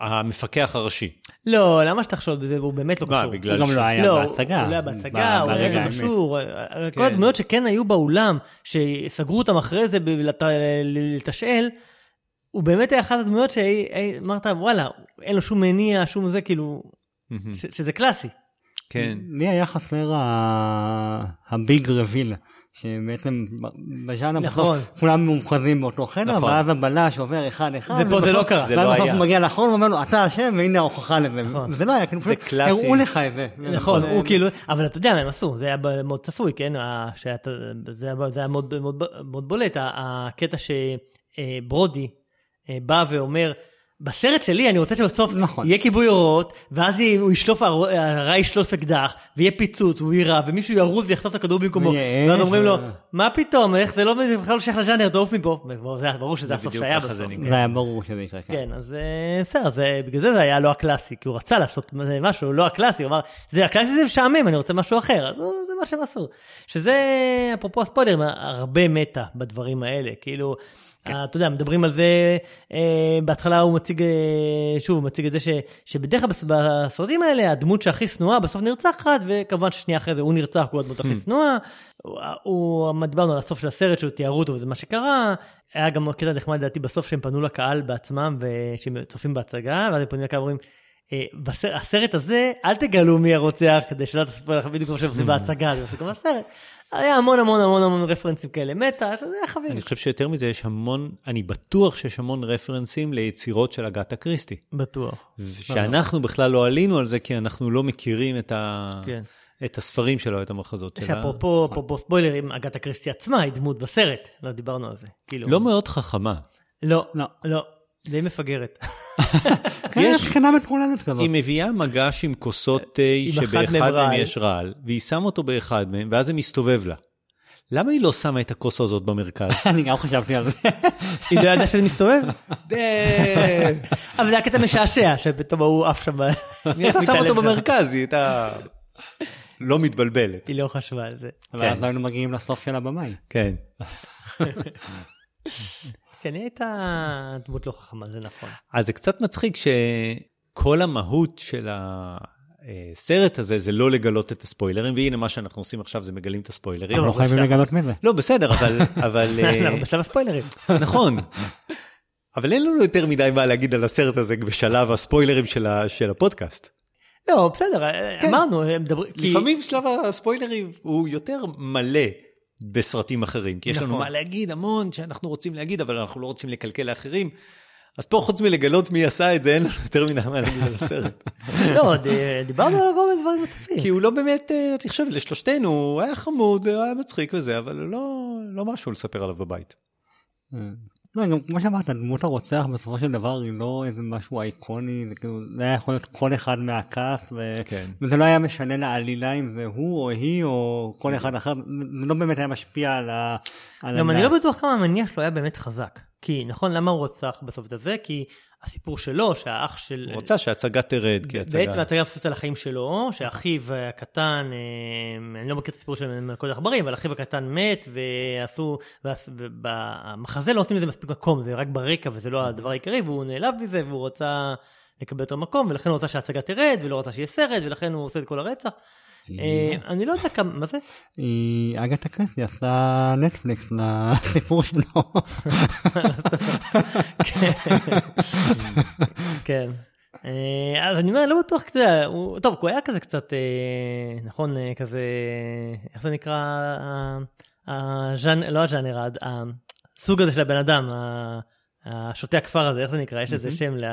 [SPEAKER 1] המפקח הראשי.
[SPEAKER 2] לא, למה שתחשוד בזה? הוא באמת לא
[SPEAKER 1] מה,
[SPEAKER 2] קשור.
[SPEAKER 1] בגלל
[SPEAKER 4] הוא גם
[SPEAKER 1] ש-
[SPEAKER 4] לא היה
[SPEAKER 2] לא,
[SPEAKER 4] בהצגה.
[SPEAKER 2] הוא לא היה בהצגה,
[SPEAKER 4] ב-
[SPEAKER 2] הוא היה. קשור. כל
[SPEAKER 1] כן.
[SPEAKER 2] הדמויות שכן היו באולם, שסגרו אותם אחרי זה ב- לת- לתשאל, הוא באמת היה אחת הדמויות שאמרת, וואלה, אין לו שום מניע, שום זה, כאילו, שזה קלאסי.
[SPEAKER 1] כן.
[SPEAKER 4] לי היה חסר ה- הביג רביל, שבעצם בז'אנר
[SPEAKER 2] נכון.
[SPEAKER 4] בסוף כולם מאוחזים באותו חדר,
[SPEAKER 1] נכון.
[SPEAKER 4] ואז הבלש עובר אחד אחד.
[SPEAKER 2] ופה זה לא קרה.
[SPEAKER 1] זה
[SPEAKER 4] ואז
[SPEAKER 1] לא
[SPEAKER 4] בסוף
[SPEAKER 1] היה.
[SPEAKER 4] הוא מגיע לאחרון ואומר לו, אתה אשם, והנה ההוכחה לזה.
[SPEAKER 2] נכון.
[SPEAKER 4] זה לא היה, כאילו
[SPEAKER 1] זה קלאסי.
[SPEAKER 4] הראו לך את זה.
[SPEAKER 2] נכון,
[SPEAKER 4] זה-
[SPEAKER 2] הוא כאילו, אבל אתה יודע מה הם עשו, זה היה מאוד צפוי, כן? זה היה- זה היה מאוד מאוד- מאוד בולט, הקטע שברודי בא ואומר, בסרט שלי אני רוצה שבסוף
[SPEAKER 4] נכון.
[SPEAKER 2] יהיה כיבוי אורות, ואז הוא ישלוף, הר- הרע ישלוף אקדח, ויהיה פיצוץ, הוא יירה, ומישהו ירוז ויחטוף את הכדור במקומו, ואז אומרים לו, מה פתאום, איך זה לא, בכלל לא שייך לז'אנר, תעוף מפה. זה היה ברור שזה
[SPEAKER 1] זה
[SPEAKER 2] הסוף שהיה בסוף.
[SPEAKER 4] זה היה ברור שזה יקרה. כן.
[SPEAKER 2] כן, אז אה, בסדר, זה- בגלל זה זה היה לא הקלאסי, כי הוא רצה לעשות משהו לא הקלאסי, הוא אמר, זה הקלאסי זה משעמם, אני רוצה משהו אחר, אז זה מה שהם עשו. שזה, אפרופו הספוילרים, הרבה מטה בדברים האלה, כאילו, אה, אתה יודע, מדברים על זה, אה, בהתחלה הוא מציג, אה, שוב, הוא מציג את זה ש, שבדרך כלל בס- בסרטים האלה, הדמות שהכי שנואה בסוף נרצחת, וכמובן ששנייה אחרי זה הוא נרצח, הוא הדמות הכי שנואה. הוא- דיברנו על הסוף של הסרט, שהוא תיארו אותו וזה מה שקרה. היה גם קטע נחמד לדעתי בסוף שהם פנו לקהל בעצמם, ושהם צופים בהצגה, ואז הם פונים לקהל ואומרים, "אה, בסרט, הסרט הזה, אל תגלו מי הרוצח, כדי שלא תספר לך בדיוק כמו שהם עושים בהצגה, זה עושה כמו בסרט. היה המון המון המון המון רפרנסים כאלה, מטה, שזה היה חביב.
[SPEAKER 1] אני חושב שיותר מזה, יש המון, אני בטוח שיש המון רפרנסים ליצירות של אגתה קריסטי.
[SPEAKER 2] בטוח.
[SPEAKER 1] שאנחנו בכלל לא עלינו על זה, כי אנחנו לא מכירים את, ה...
[SPEAKER 2] כן.
[SPEAKER 1] את הספרים שלו, את המחזות שלה.
[SPEAKER 2] שאפרופו אפרופו ספוילרים, אגת אקריסטי עצמה היא דמות בסרט, לא דיברנו על זה. כאילו,
[SPEAKER 1] לא מאוד חכמה.
[SPEAKER 2] לא,
[SPEAKER 4] לא.
[SPEAKER 2] לא, די מפגרת.
[SPEAKER 4] כן,
[SPEAKER 1] יש-
[SPEAKER 4] שכנה מטרוללת כזאת.
[SPEAKER 1] היא מביאה מגש עם כוסות תה
[SPEAKER 2] אחת
[SPEAKER 1] שבאחד
[SPEAKER 2] מהם.
[SPEAKER 1] יש רעל, והיא שמה אותו באחד מהם, ואז זה מסתובב לה. למה היא לא שמה את הכוס הזאת במרכז?
[SPEAKER 4] אני גם חשבתי על זה.
[SPEAKER 2] היא לא ידעה שזה מסתובב? אבל זה היה קטע משעשע, שפתאום הוא עף שם.
[SPEAKER 1] היא הייתה שמה אותו. במרכז, היא הייתה לא מתבלבלת.
[SPEAKER 2] היא לא חשבה על זה.
[SPEAKER 4] ואז לא היינו מגיעים לסוף של הבמאי.
[SPEAKER 1] כן.
[SPEAKER 2] כן, היא הייתה דמות לא חכמה, זה נכון.
[SPEAKER 1] אז זה קצת מצחיק שכל המהות של הסרט הזה זה לא לגלות את הספוילרים, והנה מה שאנחנו עושים עכשיו זה מגלים את הספוילרים.
[SPEAKER 4] אנחנו לא חייבים. לגלות מזה.
[SPEAKER 1] לא, בסדר, אבל... אבל אה,
[SPEAKER 2] אנחנו בשלב הספוילרים.
[SPEAKER 1] נכון. אבל אין לנו יותר מדי מה להגיד על הסרט הזה בשלב הספוילרים של, ה, של הפודקאסט.
[SPEAKER 2] לא, בסדר,
[SPEAKER 1] כן.
[SPEAKER 2] אמרנו, הם מדברים... כי-
[SPEAKER 1] לפעמים שלב הספוילרים הוא יותר מלא בסרטים אחרים, כי יש לנו
[SPEAKER 2] נכון.
[SPEAKER 1] מה להגיד המון שאנחנו רוצים להגיד, אבל אנחנו לא רוצים לקלקל לאחרים. אז פה חוץ מלגלות מי עשה את זה, אין לנו יותר מדי מה להגיד על הסרט.
[SPEAKER 2] לא, דיברנו על כל מיני דברים נוספים.
[SPEAKER 1] כי הוא לא באמת, אה, אני חושב, לשלושתנו, הוא היה חמוד, הוא היה מצחיק וזה, אבל לא, לא משהו לספר עליו בבית.
[SPEAKER 4] לא, גם כמו שאמרת, דמות הרוצח בסופו של דבר היא לא איזה משהו אייקוני, זה כאילו, זה היה יכול להיות כל אחד מהכעס, ו...
[SPEAKER 1] כן.
[SPEAKER 4] וזה לא היה משנה לעלילה אם זה הוא או היא או כל אחד אחר, זה לא באמת היה משפיע על ה... על
[SPEAKER 2] גם אני
[SPEAKER 4] העלילה.
[SPEAKER 2] לא בטוח כמה המניע שלו היה באמת חזק. כי, נכון, למה הוא רצח בסוף את הזה? כי הסיפור שלו, שהאח של...
[SPEAKER 1] הוא רצה שההצגה תרד, כי הצגה...
[SPEAKER 2] בעצם ההצגה מבוססת על החיים שלו, שאחיו הקטן, אה, אני לא מכיר את הסיפור של מלכוד העכברים, אבל אחיו הקטן מת, ועשו, ועש- ובמחזה לא נותנים לזה מספיק מקום, זה רק ברקע וזה לא הדבר העיקרי, והוא נעלב מזה, והוא רצה לקבל יותר מקום, ולכן הוא רצה שההצגה תרד, ולא רצה שיהיה סרט, ולכן הוא עושה את כל הרצח. אה, אני לא יודע כמה, מה זה?
[SPEAKER 4] היא אגתה קריסטי עשתה נטפליקס לסיפור שלו.
[SPEAKER 2] כן. אה, אז אני אומר, לא בטוח, אתה יודע, הוא- טוב, הוא היה כזה קצת, אה, נכון, אה, כזה, איך זה נקרא, אה, הז'אנ- לא הז'אנר, הסוג הזה של הבן אדם, השוטה הכפר הזה, איך זה נקרא? יש לזה שם ל...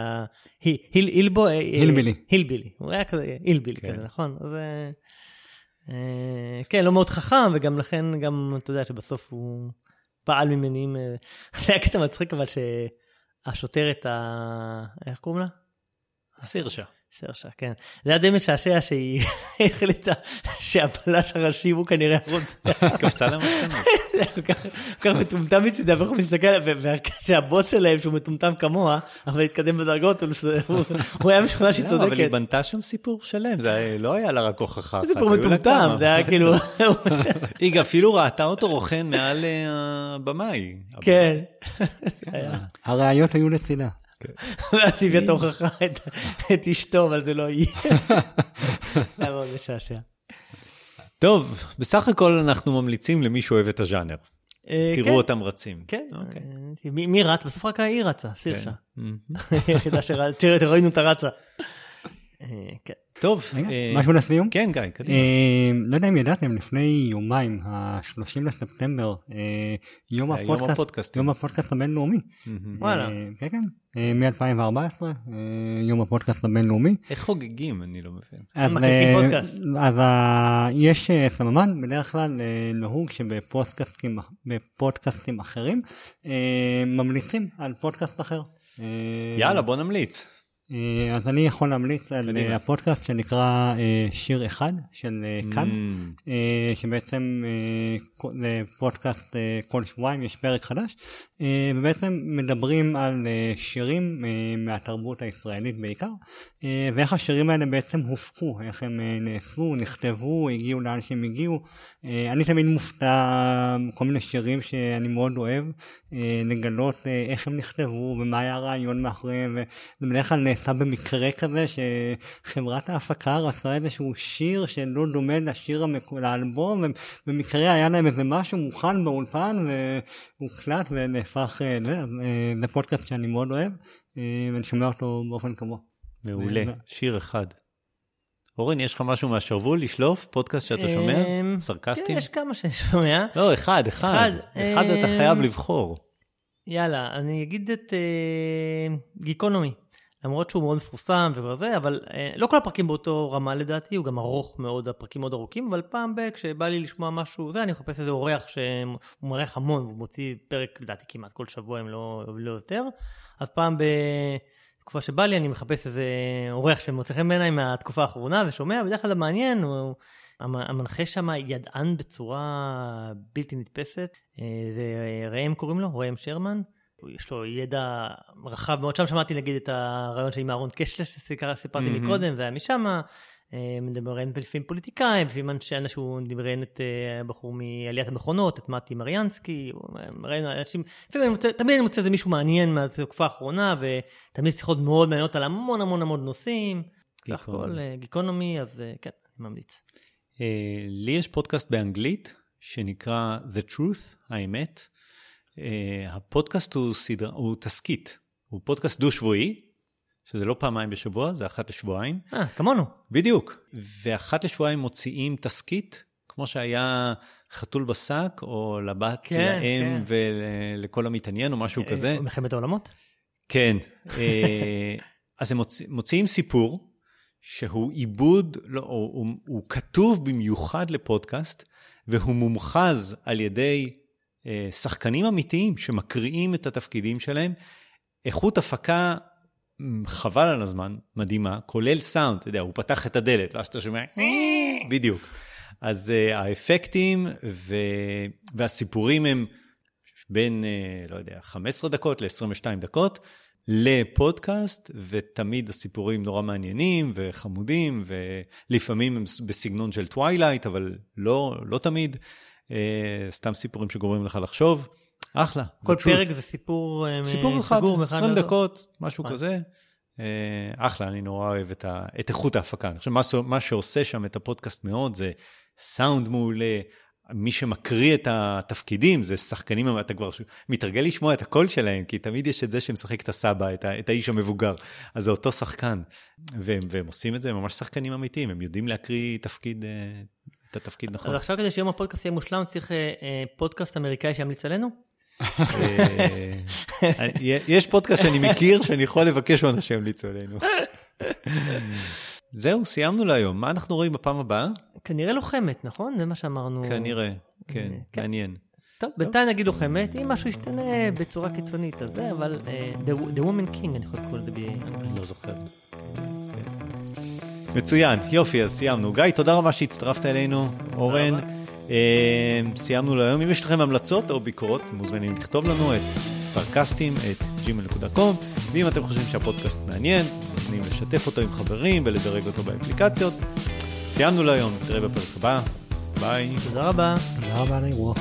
[SPEAKER 2] הילבו... אה, אה,
[SPEAKER 4] הילבילי.
[SPEAKER 2] הילבילי. הוא היה כזה הילבילי
[SPEAKER 1] כן.
[SPEAKER 2] כזה, נכון? אז... אה, כן, לא מאוד חכם, וגם לכן, גם, אתה יודע, שבסוף הוא פעל ממניעים... אה, זה היה קטע מצחיק, אבל שהשוטרת, ה... איך קוראים לה?
[SPEAKER 1] סירשה.
[SPEAKER 2] סרשה, כן. זה היה די משעשע שהיא החליטה שהבלש הראשי הוא כנראה הרוצח.
[SPEAKER 1] קפצה למסקנות.
[SPEAKER 2] זה כל כך- מטומטם מצידה, ואיך הוא מסתכל, שהבוס שלהם, שהוא מטומטם כמוה, אבל התקדם בדרגות, הוא- היה משוכנע שהיא
[SPEAKER 1] לא, אבל היא
[SPEAKER 2] צודקת.
[SPEAKER 1] בנתה שם סיפור שלם, זה לא היה לה רק הוכחה אחת.
[SPEAKER 2] זה סיפור מטומטם. זה היה כאילו,
[SPEAKER 1] היא אפילו ראתה אותו רוכן מעל אה, הבמאי.
[SPEAKER 2] כן.
[SPEAKER 4] הראיות היו לצידה.
[SPEAKER 2] ואז היא הביאה את ההוכחה, את- את אשתו, אבל זה לא היא. זה היה מאוד משעשע.
[SPEAKER 1] טוב, בסך הכל אנחנו ממליצים למי שאוהב את הז'אנר.
[SPEAKER 2] אה, כן,
[SPEAKER 1] תראו אותם רצים.
[SPEAKER 2] כן,
[SPEAKER 1] אוקיי.
[SPEAKER 2] אה, מי רץ? בסוף רק היא רצה, סירשה.
[SPEAKER 1] מהמם.
[SPEAKER 2] היחידה שראינו אותה רצה. אה, כן.
[SPEAKER 1] טוב, אה,
[SPEAKER 4] משהו לסיום?
[SPEAKER 1] כן, גיא, קדימה.
[SPEAKER 4] אה, לא יודע אם ידעתם, לפני יומיים, ה-30 לספטמבר, אה, יום הפודקאסט, הבינלאומי.
[SPEAKER 2] וואלה.
[SPEAKER 4] אה, כן, כן, מ-2014, יום הפודקאסט הבינלאומי.
[SPEAKER 1] איך חוגגים? אני לא מבין.
[SPEAKER 4] אז, אה. אז אה, יש אה, סממן, בדרך כלל אה, נהוג שבפודקאסטים בפודקאסטים אחרים אה, ממליצים על פודקאסט אחר. אה,
[SPEAKER 1] יאללה, בוא נמליץ.
[SPEAKER 4] אה, אז אני יכול להמליץ על
[SPEAKER 1] קדימה.
[SPEAKER 4] אה, הפודקאסט שנקרא אה, שיר אחד של אה, כאן. שבעצם זה פודקאסט כל שבועיים יש פרק חדש ובעצם מדברים על שירים מהתרבות הישראלית בעיקר ואיך השירים האלה בעצם הופקו איך הם נעשו נכתבו הגיעו לאן שהם הגיעו אני תמיד מופתע כל מיני שירים שאני מאוד אוהב לגלות איך הם נכתבו ומה היה הרעיון מאחוריהם וזה בדרך כלל נעשה במקרה כזה שחברת ההפקה רצה איזשהו שיר שלא דומה לשיר המק... לאלבום ובמקרה היה להם איזה משהו מוכן באולפן והוקלט ונהפך אה, זה, אז, אה, זה פודקאסט שאני מאוד אוהב אה, ואני שומע אותו באופן קבוע.
[SPEAKER 1] מעולה, שיר אחד. אורן, יש לך משהו מהשרוול לשלוף? פודקאסט שאתה שומע?
[SPEAKER 2] אמ,
[SPEAKER 1] סרקסטים?
[SPEAKER 2] כן, יש כמה שאני שומע.
[SPEAKER 1] לא, אחד, אחד.
[SPEAKER 2] אחד,
[SPEAKER 1] אתה
[SPEAKER 2] אמ,
[SPEAKER 1] חייב לבחור.
[SPEAKER 2] יאללה, אני אגיד את גיקונומי. למרות שהוא מאוד מפורסם וכל זה, אבל אה, לא כל הפרקים באותו רמה לדעתי, הוא גם ארוך מאוד, הפרקים מאוד ארוכים, אבל פעם ב... כשבא לי לשמוע משהו, זה, אני מחפש איזה אורח שהוא מארח המון, והוא מוציא פרק, לדעתי כמעט כל שבוע, אם לא, לא יותר. אז פעם בתקופה שבא לי, אני מחפש איזה אורח שמוצא חן בעיניי מהתקופה האחרונה ושומע, בדרך כלל מעניין, הוא... המ- המנחה שם ידען בצורה בלתי נתפסת, אה, זה ראם קוראים לו, ראם שרמן. יש לו ידע רחב מאוד, שם שמעתי נגיד את הרעיון שלי עם אהרון קשלה שסיפרתי לי
[SPEAKER 1] מהמם.
[SPEAKER 2] קודם, זה היה משם, מדברים לפעמים פוליטיקאים, לפעמים אנשי אנשים, הוא ראיין את אה, הבחור מעליית המכונות, את מתי מריאנסקי, הוא ראיין אנשים, לפעמים אני מוצא, תמיד אני מוצא איזה מישהו מעניין מהתקופה האחרונה, ותמיד שיחות מאוד מעניינות על המון המון המון נושאים. סך. הכל אה, גיקונומי, אז אה, כן, אני ממליץ.
[SPEAKER 1] אה, לי יש פודקאסט באנגלית שנקרא The Truth, האמת. אה, הפודקאסט הוא, סדרה, הוא תסכית, הוא פודקאסט דו-שבועי, שזה לא פעמיים בשבוע, זה אחת לשבועיים.
[SPEAKER 2] אה, כמונו.
[SPEAKER 1] בדיוק. ואחת לשבועיים מוציאים תסכית, כמו שהיה חתול בשק, או לבת
[SPEAKER 2] כן,
[SPEAKER 1] לאם
[SPEAKER 2] כן.
[SPEAKER 1] ולכל המתעניין, או משהו כזה.
[SPEAKER 2] אה, מלחמת העולמות?
[SPEAKER 1] כן. אה, אז הם מוציא, מוציאים סיפור שהוא עיבוד, לא, הוא, הוא, הוא כתוב במיוחד לפודקאסט, והוא מומחז על ידי שחקנים אמיתיים שמקריאים את התפקידים שלהם. איכות הפקה, חבל על הזמן, מדהימה, כולל סאונד, אתה יודע, הוא פתח את הדלת, ואז אתה שומע, בדיוק. אז אה, האפקטים ו... והסיפורים הם בין, אה, לא יודע, 15 דקות ל-22 דקות לפודקאסט, ותמיד הסיפורים נורא מעניינים וחמודים, ולפעמים הם בסגנון של Twilight, אבל לא, לא תמיד. אה, סתם סיפורים שגורמים לך לחשוב. אחלה.
[SPEAKER 2] כל. פרק זה סיפור אה,
[SPEAKER 1] סיפור אחד,
[SPEAKER 2] סגור מאחד
[SPEAKER 1] 20
[SPEAKER 2] לאחר.
[SPEAKER 1] דקות, משהו
[SPEAKER 2] וואי.
[SPEAKER 1] כזה. אה, אחלה, אני נורא אוהב את, ה, את איכות ההפקה. אני חושב מה, מה שעושה שם את הפודקאסט מאוד זה סאונד מעולה. מי שמקריא את התפקידים זה שחקנים, אתה כבר מתרגל לשמוע את הקול שלהם, כי תמיד יש את זה שמשחק את הסבא, את, ה, את האיש המבוגר. אז זה אותו שחקן. והם, והם עושים את זה, הם ממש שחקנים אמיתיים, הם יודעים להקריא תפקיד, אה, את התפקיד נכון.
[SPEAKER 2] אז עכשיו כדי שיום הפודקאסט יהיה מושלם, צריך אה, אה, פודקאסט אמריקאי שימליץ עלינו?
[SPEAKER 1] אה, יש פודקאסט שאני מכיר שאני יכול לבקש ממנו שימליצו עלינו. זהו, סיימנו להיום. מה אנחנו רואים בפעם הבאה?
[SPEAKER 2] כנראה לוחמת, נכון? זה מה שאמרנו.
[SPEAKER 1] כנראה, כן,
[SPEAKER 2] כן.
[SPEAKER 1] מעניין.
[SPEAKER 2] טוב, בינתיים נגיד לכם אמת, אם משהו ישתנה בצורה קיצונית, אז זה, אבל The Woman King, אני יכול לקרוא לזה באנגלית.
[SPEAKER 1] אני לא זוכר. מצוין, יופי, אז סיימנו. גיא, תודה רבה שהצטרפת אלינו, אורן. אה, סיימנו להיום. אם יש לכם המלצות או ביקורות, מוזמנים לכתוב לנו את סרקסטים, את gmail.com, ואם אתם חושבים שהפודקאסט מעניין, מוזמנים לשתף אותו עם חברים ולדרג אותו באפליקציות. סיימנו להיום, נתראה בפרק הבא. ביי.
[SPEAKER 2] תודה רבה.
[SPEAKER 4] תודה רבה על האירוח.